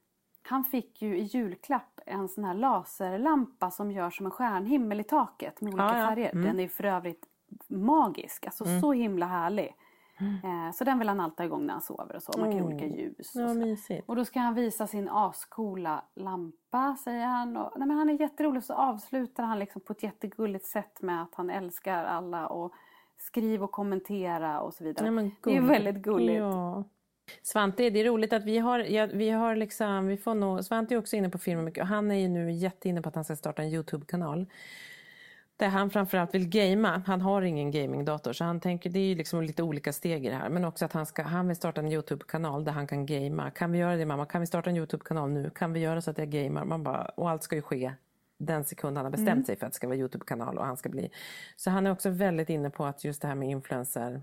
Han fick ju i julklapp en sån här laserlampa som gör som en stjärnhimmel i taket med olika Ja, ja. färger. Den är för övrigt magisk, alltså så himla härlig. Eh, så den vill han alltid ha igång när han sover och så. Man kan göra olika ljus. Och, Ja, så. och då ska han visa sin ascoola lampa säger han. Och, nej, men han är jätterolig så avslutar han liksom på ett jättegulligt sätt med att han älskar alla och skriv och kommentera och så vidare. Men det är ju väldigt gulligt. Ja. Svante, det är roligt att vi har, ja, vi har liksom, vi får nog, Svante är också inne på film mycket och han är ju nu jätteinne på att han ska starta en Youtube-kanal. Där han framförallt vill gamea. Han har ingen gamingdator så han tänker, det är ju liksom lite olika steg i det här. Men också att han, ska, han vill starta en Youtube-kanal där han kan gamea. Kan vi göra det mamma? Kan vi starta en Youtube-kanal nu? Kan vi göra så att jag gamear? Man bara, och allt ska ju ske den sekund han har bestämt Mm. sig för att det ska vara Youtube-kanal och han ska bli. Så han är också väldigt inne på att just det här med influencer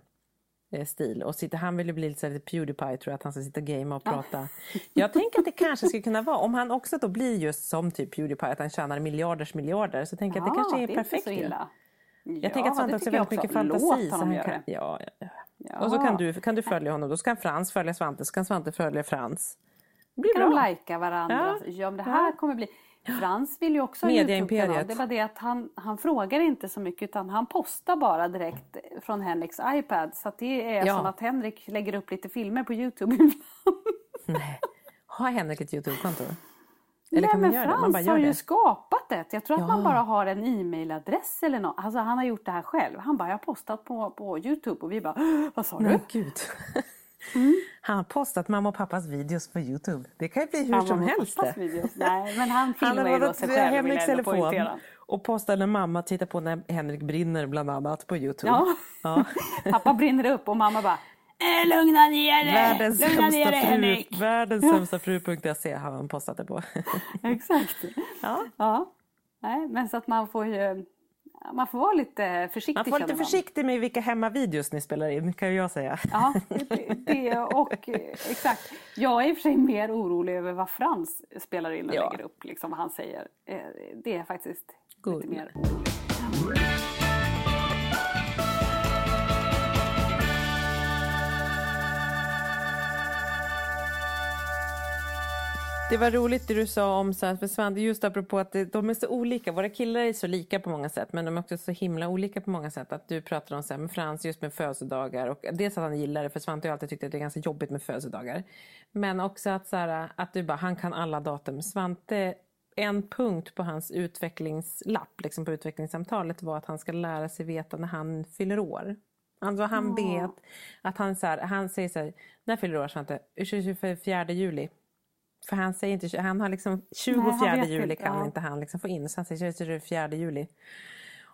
stil. Och sitter, han vill ju bli lite, lite Pewdiepie tror jag, att han ska sitta och gamea och prata. Jag tänker att det kanske skulle kunna vara, om han också då blir just som typ Pewdiepie, att han tjänar miljarders miljarder, så tänker jag att det kanske är det perfekt är ju. inte. Jag tänker att Svante också har väldigt mycket fantasi. Låt honom göra kan, det. ja, ja, ja. Ja. Och så kan du, kan du följa honom. Då ska Frans följa Svante, så kan Svante följa Frans. Det blir kan bra. de lajka varandra. Ja. ja, det här ja. kommer bli... Frans vill ju också ha Youtube-kanal. Det var det att han, han frågar inte så mycket utan han postar bara direkt från Henriks iPad. Så det är ja. som att Henrik lägger upp lite filmer på Youtube *laughs* Nej. Har Henrik ett Youtube-konto? Eller Nej, men Frans har ju skapat ett. Jag tror ja. att man bara har en e-mailadress eller något. Alltså han har gjort det här själv. Han bara, jag har postat på, på Youtube och vi bara, vad sa du? Men gud. Mm. Han har postat mamma och pappas videos på Youtube. Det kan ju bli hur mamma som helst. Nej, men han *laughs* filmar ju då sig själv. Henriks telefon och postar när mamma tittar på när Henrik brinner bland annat på Youtube. Ja. ja. *laughs* Pappa brinner upp och mamma bara äh, Lugna ner dig! Världens Lugna ner dig Henrik! Världens sämsta fru.se har han postat det på. *laughs* Exakt. Ja. ja. Nej, men så att man får ju man får vara lite försiktig. Man får vara lite försiktig med vilka hemmavideos ni spelar in kan jag säga. Ja, det, och exakt. Jag är i och för sig mer orolig över vad Frans spelar in och ja. lägger upp, liksom vad han säger. Eh, det är faktiskt Good. lite mer orolig. Det var roligt det du sa om så här, för Svante, just apropå att de är så olika. Våra killar är så lika på många sätt men de är också så himla olika på många sätt. Att du pratar om så här, med Frans just med födelsedagar och dels att han gillar det för Svante har alltid tyckt att det är ganska jobbigt med födelsedagar. Men också att, så här, att du bara, han kan alla datum. Svante en punkt på hans utvecklingslapp, liksom på utvecklingssamtalet var att han ska lära sig veta när han fyller år. Alltså han vet att han, så här, han säger så här, när fyller du år Svante? 24 juli. För han säger inte, han har liksom 24 Nej, juli kan ja. inte han liksom få in, så han säger 24 juli.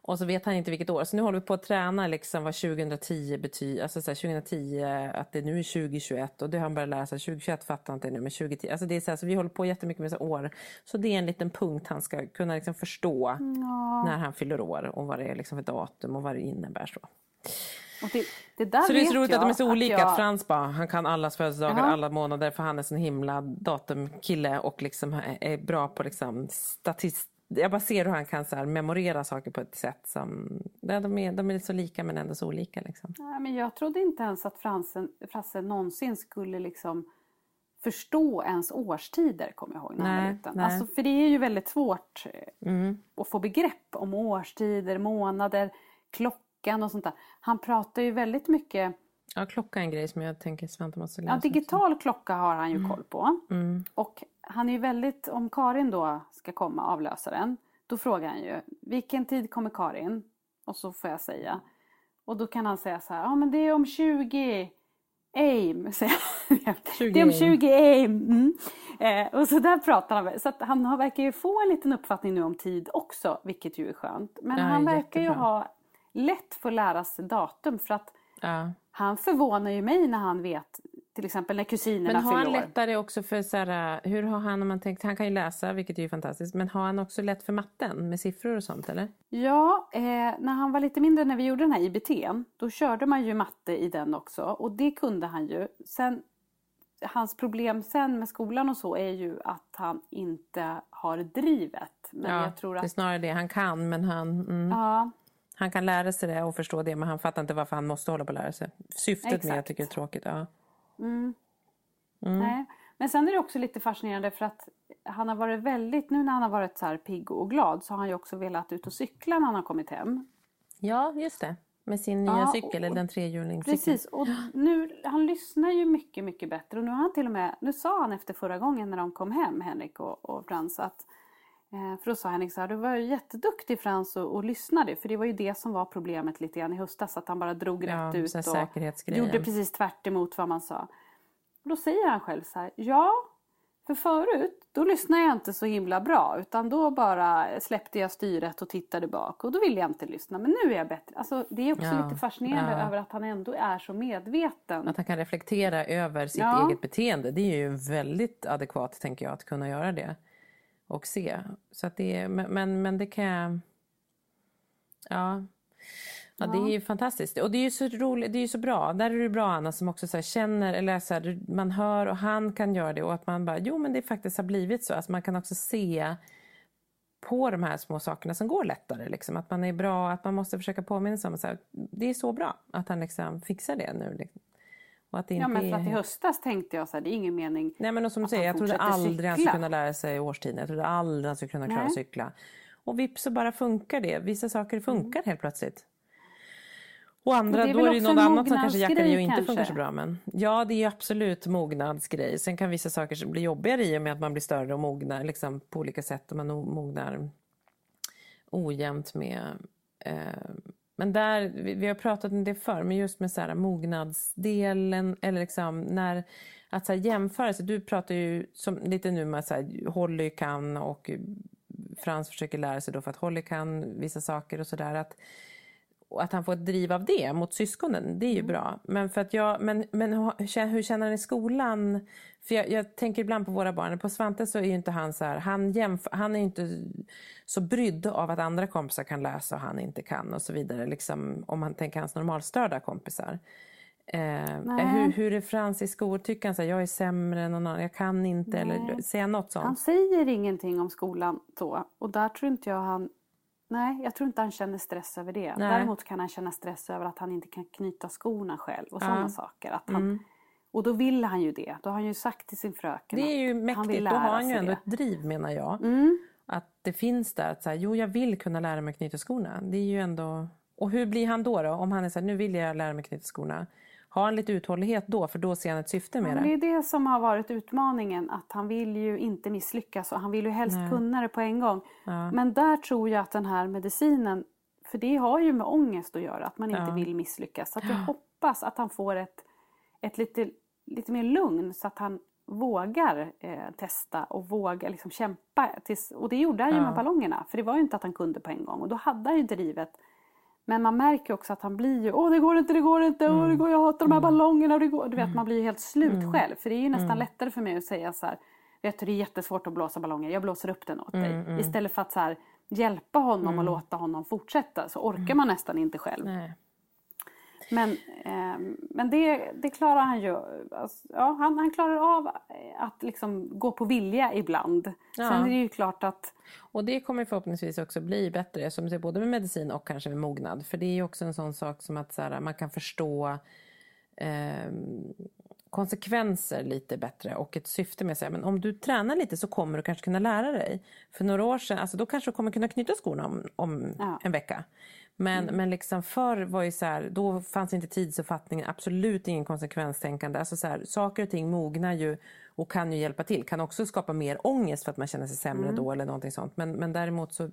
Och så vet han inte vilket år. Så nu håller vi på att träna liksom vad 2010 betyder. Alltså så här, 2010, att det nu är 2021 och det har han börjat lära sig. 2021 fattar han inte nu, men 2010. Alltså det är så, här, så vi håller på jättemycket med så år. Så det är en liten punkt han ska kunna liksom förstå ja. när han fyller år och vad det är liksom för datum och vad det innebär. så. Det, det så det är så roligt att de är så olika. Jag... Att Frans bara, han kan allas födelsedagar Aha. alla månader för han är en himla datumkille och liksom är bra på liksom statist jag bara ser hur han kan så här, memorera saker på ett sätt som... Ja, de, är, de är så lika men ändå så olika. Liksom. Nej, men jag trodde inte ens att Fransen, Frasse någonsin skulle liksom förstå ens årstider, kommer jag ihåg nej, liten. Alltså, för det är ju väldigt svårt eh, mm. att få begrepp om årstider, månader, klockor klockan och sånt där. Han pratar ju väldigt mycket Ja, klocka är en grej som jag tänker Svante måste läsa. Ja, digital också. klocka har han ju mm. koll på. Mm. Och han är ju väldigt, om Karin då ska komma, avlösaren, då frågar han ju vilken tid kommer Karin? Och så får jag säga. Och då kan han säga så här, ja men det är om 20 aim, *laughs* säger Det är om 20 aim. Mm. Eh, och så där pratar han. Så att han verkar ju få en liten uppfattning nu om tid också, vilket ju är skönt. Men ja, han verkar jättebra. ju ha lätt för att lära sig datum för att ja. han förvånar ju mig när han vet till exempel när kusinerna fyller. Men har han lättare också för så här, hur har han om man tänkt, han kan ju läsa vilket är ju fantastiskt, men har han också lätt för matten med siffror och sånt eller? Ja, eh, när han var lite mindre när vi gjorde den här IBT, då körde man ju matte i den också och det kunde han ju. Sen hans problem sen med skolan och så är ju att han inte har drivet. Men ja, jag tror att... det är snarare det han kan men han... Mm. Ja, han kan lära sig det och förstå det men han fattar inte varför han måste hålla på att lära sig. Syftet Exakt. med jag tycker det är tråkigt. Ja. Mm. Mm. Nej. Men sen är det också lite fascinerande för att han har varit väldigt, nu när han har varit så här pigg och glad så har han ju också velat ut och cykla när han har kommit hem. Ja, just det. Med sin nya ja, cykel, eller den trehjulingscykeln. Precis, och nu, han lyssnar ju mycket, mycket bättre. Och nu har han till och med, nu sa han efter förra gången när de kom hem, Henrik och, och Frans, att för då sa Henrik så här, du var jätteduktig Frans och, och lyssnade. För det var ju det som var problemet lite grann i höstas. Att han bara drog ja, rätt ut och gjorde precis tvärt vad man sa. Och då säger han själv så här, ja, för förut då lyssnade jag inte så himla bra. Utan då bara släppte jag styret och tittade bak. Och då ville jag inte lyssna. Men nu är jag bättre. Alltså, det är också ja, lite fascinerande ja. över att han ändå är så medveten. Att han kan reflektera över sitt eget beteende. Det är ju väldigt adekvat tänker jag att kunna göra det och se. Så att det, men, men det kan jag... Ja. Ja, det är ju fantastiskt. Och det är ju så roligt, det är så bra. Där är det bra Anna som också så känner, eller så här, man hör och han kan göra det och att man bara, jo men det faktiskt har blivit så. Alltså man kan också se på de här små sakerna som går lättare. Liksom. Att man är bra, att man måste försöka påminna sig om att det är så bra att han liksom fixar det nu. Liksom. Och att det ja, men för att i höstas tänkte jag så här, det är ingen mening Nej men som du säger, jag trodde aldrig cykla. han skulle kunna lära sig årstiden. Jag trodde aldrig han skulle kunna klara att cykla. Och vips så bara funkar det. Vissa saker funkar mm. helt plötsligt. Och andra, och då är det något annat som kanske jackar i och inte kanske. funkar så bra. Men ja, det är absolut mognadsgrej. Sen kan vissa saker bli jobbigare i och med att man blir större och mognar liksom, på olika sätt. Och man mognar ojämnt med eh, men där, vi, vi, har pratat om det förr, men just med så här, mognadsdelen eller liksom när att så här, jämföra Du pratar ju som, lite nu med att Holly kan och Frans försöker lära sig då för att Holly kan vissa saker och sådär. Att, han får ett driv av det mot syskonen, det är ju mm. bra. Men, för att jag, men, men hur känner han i skolan? För jag, jag, tänker ibland på våra barn. På Svante så är ju inte han så här, han, jämf- han är inte så brydd av att andra kompisar kan läsa och han inte kan och så vidare. Liksom, om man tänker hans normalstörda kompisar. Eh, hur, hur är Frans i skolan? Tycker han att jag är sämre än någon annan? Jag kan inte? Nej. Eller säger han något sånt? Han säger ingenting om skolan så. Och där tror inte jag han Nej, jag tror inte han känner stress över det. Nej. Däremot kan han känna stress över att han inte kan knyta skorna själv och sådana ja. saker. Att han, mm. Och då vill han ju det. Då har han ju sagt till sin fröken Det är ju mäktigt. Då har han ju ändå det. ett driv menar jag. Mm. Att det finns där att så jo jag vill kunna lära mig knyta skorna. Det är ju ändå... Och hur blir han då? då? Om han är så här, nu vill jag lära mig knyta skorna. Har han lite uthållighet då? För då ser han ett syfte med det. Det är det som har varit utmaningen. Att han vill ju inte misslyckas och han vill ju helst Nej. kunna det på en gång. Ja. Men där tror jag att den här medicinen, för det har ju med ångest att göra, att man inte ja. vill misslyckas. Så att jag hoppas att han får ett, ett lite, lite mer lugn så att han vågar eh, testa och vågar liksom kämpa. Tills, och det gjorde han ju ja. med ballongerna. För det var ju inte att han kunde på en gång. Och då hade han ju drivet men man märker också att han blir ju, åh det går inte, det går inte, mm. åh det går, jag hatar de här mm. ballongerna. Och det går. Du vet, man blir ju helt slut mm. själv. För det är ju nästan mm. lättare för mig att säga så här, vet du det är jättesvårt att blåsa ballonger, jag blåser upp den åt dig. Mm, mm. Istället för att så här, hjälpa honom och låta honom fortsätta så orkar man nästan inte själv. Nej. Men, eh, men det, det klarar han ju. Alltså, ja, han, han klarar av att liksom gå på vilja ibland. Ja. Sen är det ju klart att... Och det kommer förhoppningsvis också bli bättre, som säger, både med medicin och kanske med mognad. För det är ju också en sån sak som att så här, man kan förstå eh, konsekvenser lite bättre och ett syfte med sig. Men om du tränar lite så kommer du kanske kunna lära dig. För några år sedan, alltså då kanske du kommer kunna knyta skorna om, om ja. en vecka. Men, mm. men liksom förr var ju så här, då fanns inte tidsuppfattningen, absolut ingen konsekvenstänkande. Alltså så här, saker och ting mognar ju och kan ju hjälpa till. Kan också skapa mer ångest för att man känner sig sämre mm. då eller någonting sånt. Men, men däremot så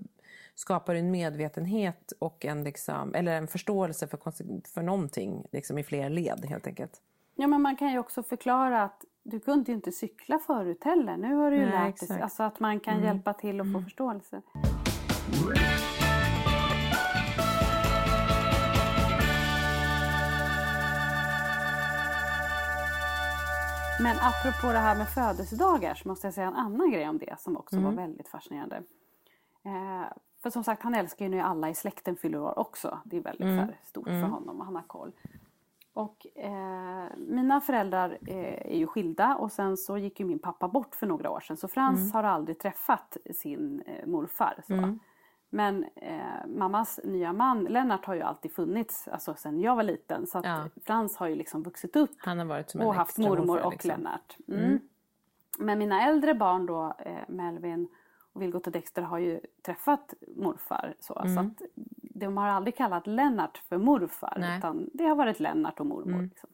skapar det en medvetenhet och en, liksom, eller en förståelse för, för någonting liksom i fler led helt enkelt. Ja men man kan ju också förklara att du kunde ju inte cykla förut heller. Nu har du ju Nej, lärt dig. Alltså att man kan mm. hjälpa till och få mm. förståelse. Men apropå det här med födelsedagar så måste jag säga en annan grej om det som också mm. var väldigt fascinerande. Eh, för som sagt han älskar ju när alla i släkten fyller år också. Det är väldigt mm. här, stort mm. för honom och han har koll. Och eh, mina föräldrar eh, är ju skilda och sen så gick ju min pappa bort för några år sedan. Så Frans mm. har aldrig träffat sin eh, morfar. Så. Men eh, mammas nya man Lennart har ju alltid funnits, alltså sen jag var liten. Så att ja. Frans har ju liksom vuxit upp Han har varit som och haft mormor och liksom. Lennart. Mm. Mm. Men mina äldre barn då, eh, Melvin och Vilgot och Dexter har ju träffat morfar. Så, så mm. att de har aldrig kallat Lennart för morfar Nej. utan det har varit Lennart och mormor. Mm. Liksom.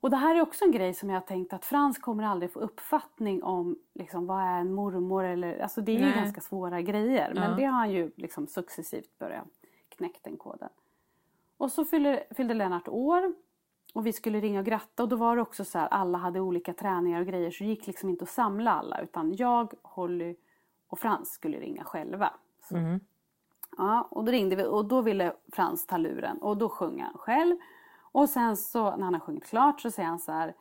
Och det här är också en grej som jag har tänkt att Frans kommer aldrig få uppfattning om liksom, vad är en mormor eller, alltså det är Nej. ju ganska svåra grejer. Men ja. det har han ju liksom successivt börjat knäcka den koden. Och så fyllde, fyllde Lennart år och vi skulle ringa och gratta och då var det också så här, alla hade olika träningar och grejer så det gick liksom inte att samla alla utan jag, Holly och Frans skulle ringa själva. Mm. Ja, och då ringde vi och då ville Frans ta luren och då sjöng han själv. Och sen så när han har sjungit klart så säger han så här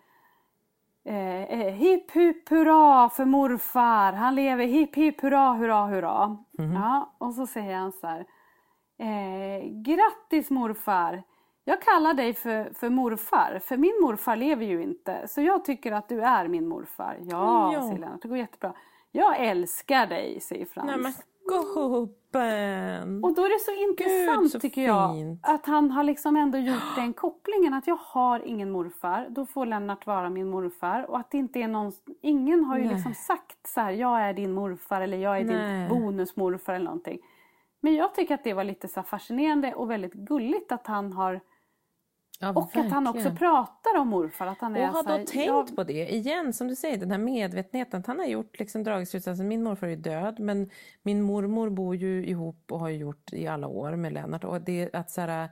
eh, eh, Hipp hipp hurra för morfar, han lever hipp hipp hurra hurra hurra. Mm. Ja, och så säger han så här eh, Grattis morfar! Jag kallar dig för, för morfar, för min morfar lever ju inte. Så jag tycker att du är min morfar. Ja, ja. säger Lennart, det går jättebra. Jag älskar dig, säger Frans. Nej gubben! Och då är det så intressant så tycker jag fint. att han har liksom ändå gjort *gasps* den kopplingen att jag har ingen morfar, då får Lennart vara min morfar och att det inte är någon, ingen har ju Nej. liksom sagt så här, jag är din morfar eller jag är Nej. din bonusmorfar eller någonting. Men jag tycker att det var lite så fascinerande och väldigt gulligt att han har Ja, och att han också verkligen. pratar om morfar. Att han Och är har så här, då tänkt jag- på det igen, som du säger, den här medvetenheten. Att han har gjort, liksom, dragit slutsatsen, min morfar är ju död men min mormor bor ju ihop och har ju gjort i alla år med Lennart. Och det, att, så här,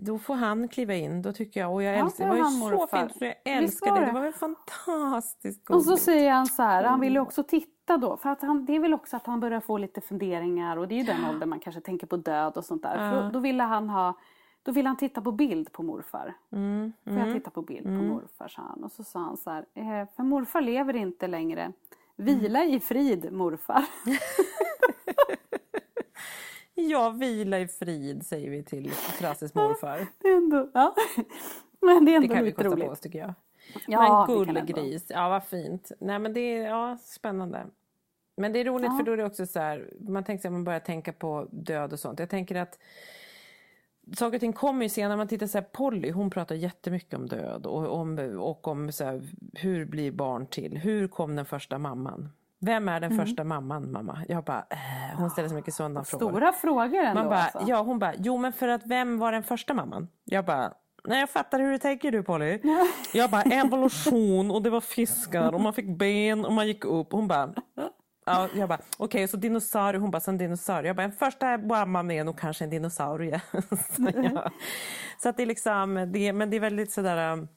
då får han kliva in, då tycker jag. Och jag Ja, älskar, då det var ju han så morfar. fint, så jag älskar det. det? Var väl fantastiskt Och så säger han så här, han vill ju också titta då. För att han, det är väl också att han börjar få lite funderingar och det är ju den åldern man kanske tänker på död och sånt där. För då, då ville han ha då ville han titta på bild på morfar. Mm, Får jag titta på bild på morfar, sa han. Och så sa han så här, eh, för morfar lever inte längre. Vila i frid morfar. *laughs* Ja, vila i frid säger vi till Frasses morfar. det är ändå, ja. Men det är Det ändå kan vi lite kosta roligt. på oss tycker jag. Ja, men det kan gullegris, ja vad fint. Nej men det är ja, spännande. Men det är roligt Ja. för då är det också så här, man tänker sig att man börjar tänka på död och sånt. Jag tänker att saker och ting kommer ju senare. Man tittar så här, Polly, hon pratar jättemycket om död och om, och om så här, hur blir barn till? Hur kom den första mamman? Vem är den första mamman mamma? Jag bara, äh, hon ställer så mycket sådana frågor. Stora frågor ändå Man bara, alltså. ja hon bara, jo men för att vem var den första mamman? Jag bara, nej jag fattar hur du tänker du Polly. *laughs* Jag bara, evolution och det var fiskar och man fick ben och man gick upp. Hon bara, ja, jag bara, okej så dinosaurie, hon bara, sen dinosaurie. Jag bara, en första mamman är nog kanske en dinosaurie. *laughs* så, ja. så att det är liksom, det, men det är väldigt sådär, um,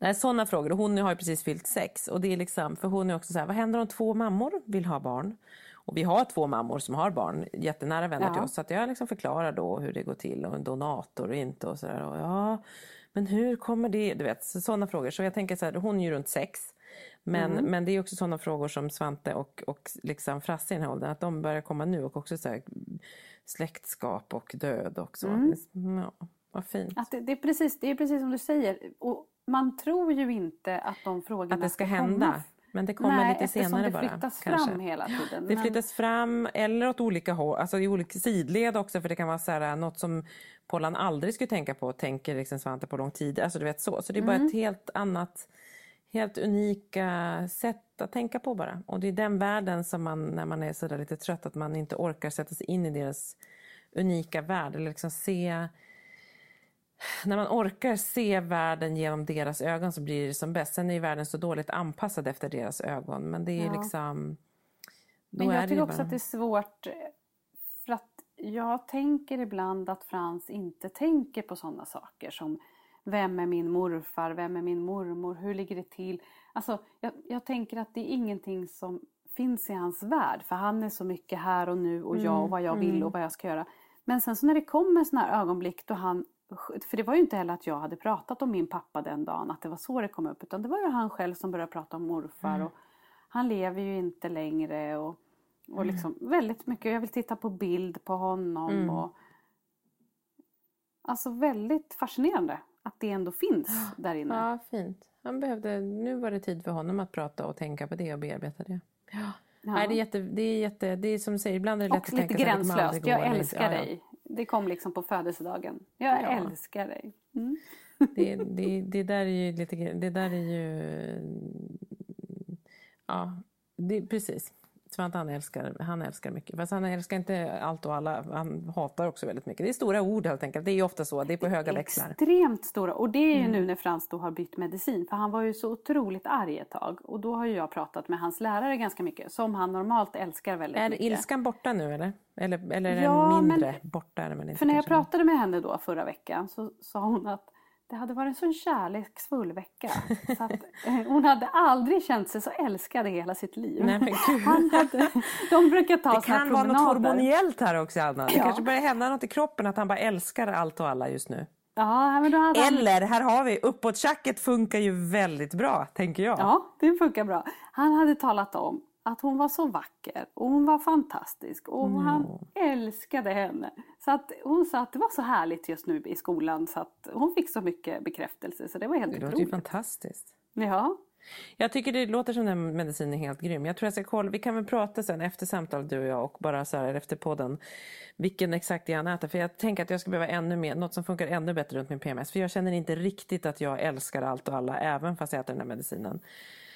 Nej, sådana frågor. Och Hon har ju precis fyllt sex. Och det är liksom, för hon är också så här, vad händer om två mammor vill ha barn? Och vi har två mammor som har barn, jättenära vänner Ja. till oss. Så att jag liksom förklarar då hur det går till och en donator och inte och sådär. Ja, men hur kommer det? Du vet, sådana frågor. Så jag tänker så här, hon är ju runt sex. Men, men det är också sådana frågor som Svante och, och liksom Frasse i den här åldern, att de börjar komma nu och också så här, släktskap och död och så. Ja, vad fint. Att det, det, är precis, det är precis som du säger. Och man tror ju inte att de frågorna Att det ska komma. hända. Men det kommer Nej, lite senare det bara. flyttas kanske. fram hela tiden. Det Men- flyttas fram eller åt olika håll, alltså i olika sidled också för det kan vara så här, något som Pollan aldrig skulle tänka på tänker liksom Svante på lång tid. Alltså du vet så. Så det är bara Mm. ett helt annat, helt unika sätt att tänka på bara. Och det är den världen som man när man är sådär lite trött att man inte orkar sätta sig in i deras unika värld eller liksom se när man orkar se världen genom deras ögon så blir det som bäst. Sen är ju världen så dåligt anpassad efter deras ögon. Men det är Ja. liksom... Då Men jag tycker också bara- att det är svårt. För att jag tänker ibland att Frans inte tänker på sådana saker som vem är min morfar, vem är min mormor, hur ligger det till? Alltså, jag, jag tänker att det är ingenting som finns i hans värld. För han är så mycket här och nu och jag Mm, och vad jag vill och vad jag ska göra. Men sen så när det kommer sådana här ögonblick då han för det var ju inte heller att jag hade pratat om min pappa den dagen, att det var så det kom upp. Utan det var ju han själv som började prata om morfar. Mm. Och han lever ju inte längre. Och, och Mm. liksom väldigt mycket. Jag vill titta på bild på honom. Mm. Och, alltså väldigt fascinerande att det ändå finns där inne. Ja, fint. Han behövde, nu var det tid för honom att prata och tänka på det och bearbeta det. Ja. Ja. Nej, det, är jätte, det, är jätte, det är som du säger, ibland är det lätt och att lite tänka det kommer gränslöst. Jag eller- älskar ja, ja. dig. Det kom liksom på födelsedagen. Jag Ja. älskar dig. Mm. Det, det, det där är ju lite Det där är ju... Ja, det, precis. Svante han älskar, han älskar mycket. Fast han älskar inte allt och alla. Han hatar också väldigt mycket. Det är stora ord helt enkelt. Det är ju ofta så. Det är på höga växlar. Extremt stora. Och det är ju Mm. nu när Frans då har bytt medicin. För han var ju så otroligt arg ett tag. Och då har ju jag pratat med hans lärare ganska mycket. Som han normalt älskar väldigt Är mycket. ilskan borta nu eller? Eller, eller är Ja, den men- mindre? Borta är den väl inte För när jag pratade med henne då förra veckan så sa hon att det hade varit en sån kärleksfull vecka. Så att, eh, hon hade aldrig känt sig så älskad i hela sitt liv. Nej, men gud. Han hade, de brukar ta Det kan vara något hormoniellt här också Anna. Det Ja. kanske börjar hända något i kroppen att han bara älskar allt och alla just nu. Ja, hade han... Eller, här har vi, uppåttjacket funkar ju väldigt bra, tänker jag. Ja, det funkar bra. Han hade talat om att hon var så vacker och hon var fantastisk och han älskade henne. Så att hon sa att det var så härligt just nu i skolan så att hon fick så mycket bekräftelse så det var helt Det låter ju otroligt. fantastiskt. Ja. Jag tycker det låter som den medicinen är helt grym. Jag tror jag ska kolla, vi kan väl prata sen efter samtalet du och jag och bara så här efter podden vilken exakt jag äter. För jag tänker att jag ska behöva ännu mer, något som funkar ännu bättre runt min PMS. För jag känner inte riktigt att jag älskar allt och alla även fast jag äter den här medicinen.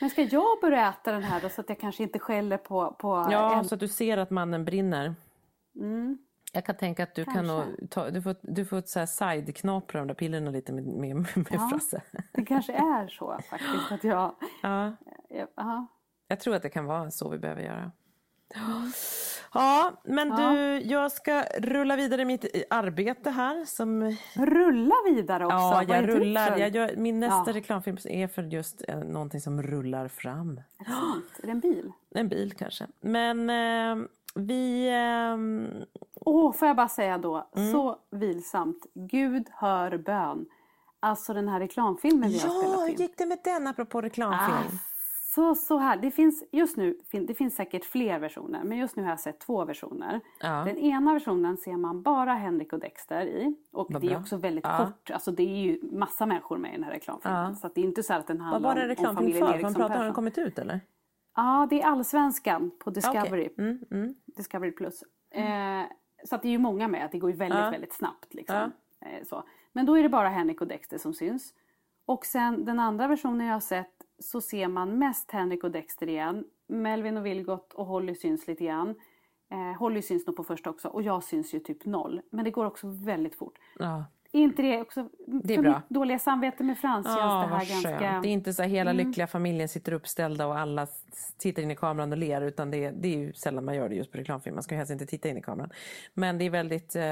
Men ska jag börja äta den här då så att jag kanske inte skäller på... på Ja, en... så att du ser att mannen brinner. Mm. Jag kan tänka att du Kanske. kan nog ta, du får, du får så här side-knapra de där pillerna lite med, med, med Ja. Frasse. Det kanske är så faktiskt att jag... *laughs* Ja, jag ja. jag tror att det kan vara så vi behöver göra. Ja, men du, jag ska rulla vidare mitt arbete här. Som, Rulla vidare också. ja, jag rullar. Jag gör, min nästa Ja. reklamfilm är för just eh, någonting som rullar fram. Är det sant? Är det en bil? *gasps* En bil kanske. Men eh, vi... ehm, Åh, får jag bara säga då, Mm. så vilsamt. Gud hör bön. Alltså den här reklamfilmen vi har ja, spelat hur in. gick det med den apropå reklamfilm? Så, så här, det finns just nu, det finns säkert fler versioner, men just nu har jag sett två versioner. Ja. Den ena versionen ser man bara Henrik och Dexter i. Och Vad det är bra. också väldigt Ja. kort, alltså det är ju massa människor med i den här reklamfilmen. Ja. Så att det är inte så att den Vad handlar var det om, om reklamfilm familjen för? Eriksson Man pratar, har den kommit ut eller? Ja, det är Allsvenskan på Discovery. Okej. Mm, mm. Discovery Plus. Eh, så att det är ju många med, att det går ju väldigt, Ja. väldigt snabbt. Liksom. Eh, så. Men då är det bara Henrik och Dexter som syns. Och sen den andra versionen jag har sett så ser man mest Henrik och Dexter igen. Melvin och Vilgot och Holly syns lite grann. Eh, Holly syns nog på första också och jag syns ju typ noll. Men det går också väldigt fort. Ja. Inte det också Det är bra. dåliga samvete med Frans känns Ja, det här ganska... skönt. Det är inte så här hela lyckliga familjen sitter uppställda och alla tittar in i kameran och ler utan det, det är ju sällan man gör det just på reklamfilm. Man ska ju helst inte titta in i kameran. Men det är väldigt, eh,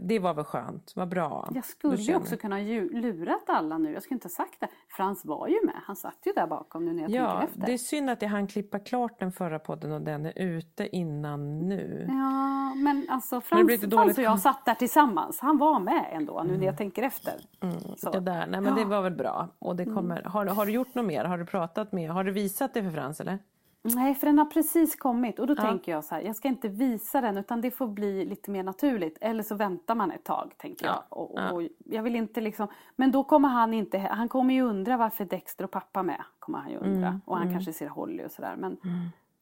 det var väl skönt, vad bra. Jag skulle ju också kunna ju, lurat alla nu. Jag skulle inte ha sagt det. Frans var ju med. Han satt ju där bakom nu när jag Ja, tänker efter. det är synd att jag hann klippa klart den förra podden och den är ute innan nu. Ja, men alltså Frans, lite Frans och jag satt där tillsammans. Han var med ändå nu när jag tänker efter. Så. Det, där. Nej, men det var väl bra. Och det kommer, har, har du gjort något mer? Har du pratat med? Har du visat det för Frans eller? Nej, för den har precis kommit och då tänker jag så här, jag ska inte visa den utan det får bli lite mer naturligt. Eller så väntar man ett tag, tänker jag. Ja, Och, ja. och jag vill inte liksom, men då kommer han inte, han kommer ju undra varför Dexter och pappa är med. Kommer han ju undra. Mm, och han kanske ser Holly och sådär. Men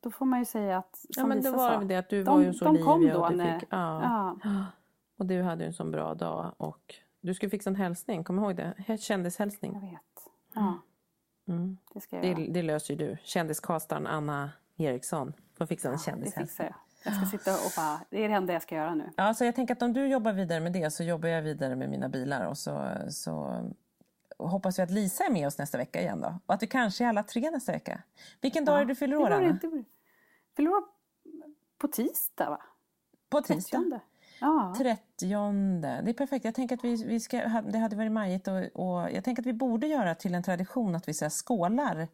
då får man ju säga att, som Ja, men det Lisa var sa, det att du de, var ju så de kom då och du när, fick, ja. ja. Och du hade en sån bra dag och du skulle fixa en hälsning, kom ihåg det? Jag Kändishälsning. vet. Ja, Mm. det ska jag Det, det löser ju du. Kändiskastaren Anna Eriksson får fixa en Det kändishälsning. fixar jag. Jag ska sitta och bara, det är det enda jag ska göra nu. Ja, så jag tänker att om du jobbar vidare med det så jobbar jag vidare med mina bilar och så, så hoppas vi att Lisa är med oss nästa vecka igen då. Och att vi kanske är alla tre nästa vecka. Vilken dag är det du fyller Det år, Anna? inte... Fyller år på tisdag va? På tisdag? 30. Ja. 30. Det är perfekt. Jag tänker att vi, vi ska, det hade varit majigt och, och jag tänker att vi borde göra till en tradition att vi så här skålar.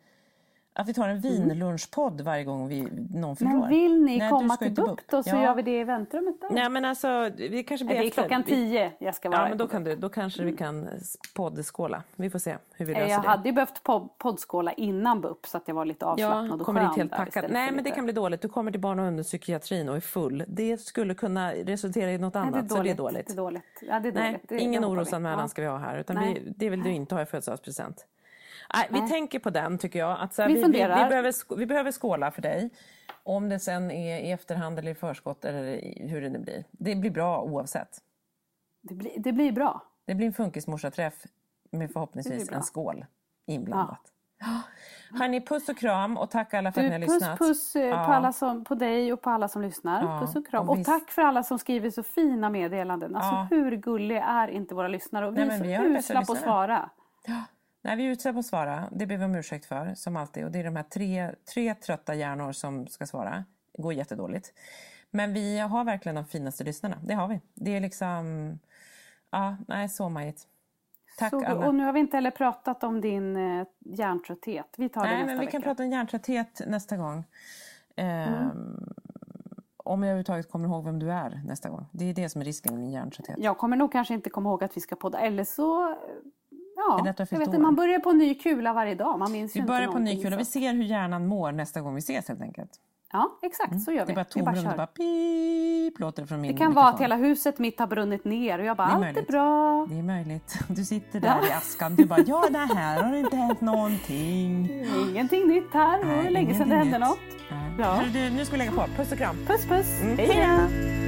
Att vi tar en vinlunchpodd varje gång vi, någon fyller år. Men vill ni Nej, komma till BUP då så Ja. gör vi det i väntrummet där? Nej men alltså, det kanske blir Nej, det är efter. klockan Vi- tio jag ska vara Ja men då, kan du, då kanske vi kan poddskåla. Vi får se hur vi Nej, löser Jag det. hade ju behövt pod- poddskåla innan BUP så att jag var lite avslappnad Ja, och kommer skön helt packad. Nej men det kan bli dåligt. Du kommer till barn och ungdomspsykiatrin och är full. Det skulle kunna resultera i något Nej, annat. Så det är dåligt. Det är dåligt. Ja, det är Nej, dåligt. Det, ingen det vi. orosanmälan Ja. ska vi ha här. Utan Nej. vi, det vill du inte ha i födelsedagspresent. Nej, vi Nej. tänker på den tycker jag. Att så här, Vi vi, vi, vi, behöver, vi behöver skåla för dig. Om det sen är i efterhand eller i förskott eller i- hur det nu blir. Det blir bra oavsett. Det, blir, det blir bra. Det blir en funkismorsaträff med förhoppningsvis en skål inblandat. *gasps* Hörni, puss och kram och tack alla för att ni Du, har puss lyssnat. puss eh, Ja. på, alla som, på dig och på alla som lyssnar. Ja, Puss och kram. och Och, tack för alla som skriver så fina meddelanden. Alltså Ja. hur gulliga är inte våra lyssnare? Och vi Nej, är så vi usla på att svara. Nej, vi är utsatta på att svara. Det ber vi om ursäkt för, som alltid. Och det är de här tre, tre trötta hjärnor som ska svara. Det går jättedåligt. Men vi har verkligen de finaste lyssnarna. Det har vi. Det är liksom... Ja, nej, så majigt. Tack Så, alla. och nu har vi inte heller pratat om din eh, hjärntrötthet. Vi tar det Nej, nästa men vi vecka. kan prata om hjärntrötthet nästa gång. Ehm, Om jag överhuvudtaget kommer ihåg vem du är nästa gång. Det är det som är risken med min hjärntrötthet. Jag kommer nog kanske inte komma ihåg att vi ska podda. Eller så... Ja, jag vet inte. Man börjar på en ny kula varje dag. Man minns Vi börjar på ny kula. så- Vi ser hur hjärnan mår nästa gång vi ses helt enkelt. Ja, exakt så gör vi. Det är bara tomrum, det bara pip låter det från min Det kan vara att hela huset mitt har brunnit ner och jag bara, är allt är bra. Det är möjligt. *laughs* Du sitter där i askan. Du bara, ja det här har inte hänt någonting. *laughs* Ingenting nytt här. Det var länge sedan det hände nytt. något. Nej. Ja. Du, nu ska vi lägga på. Puss och kram. Puss puss. Mm, hej då.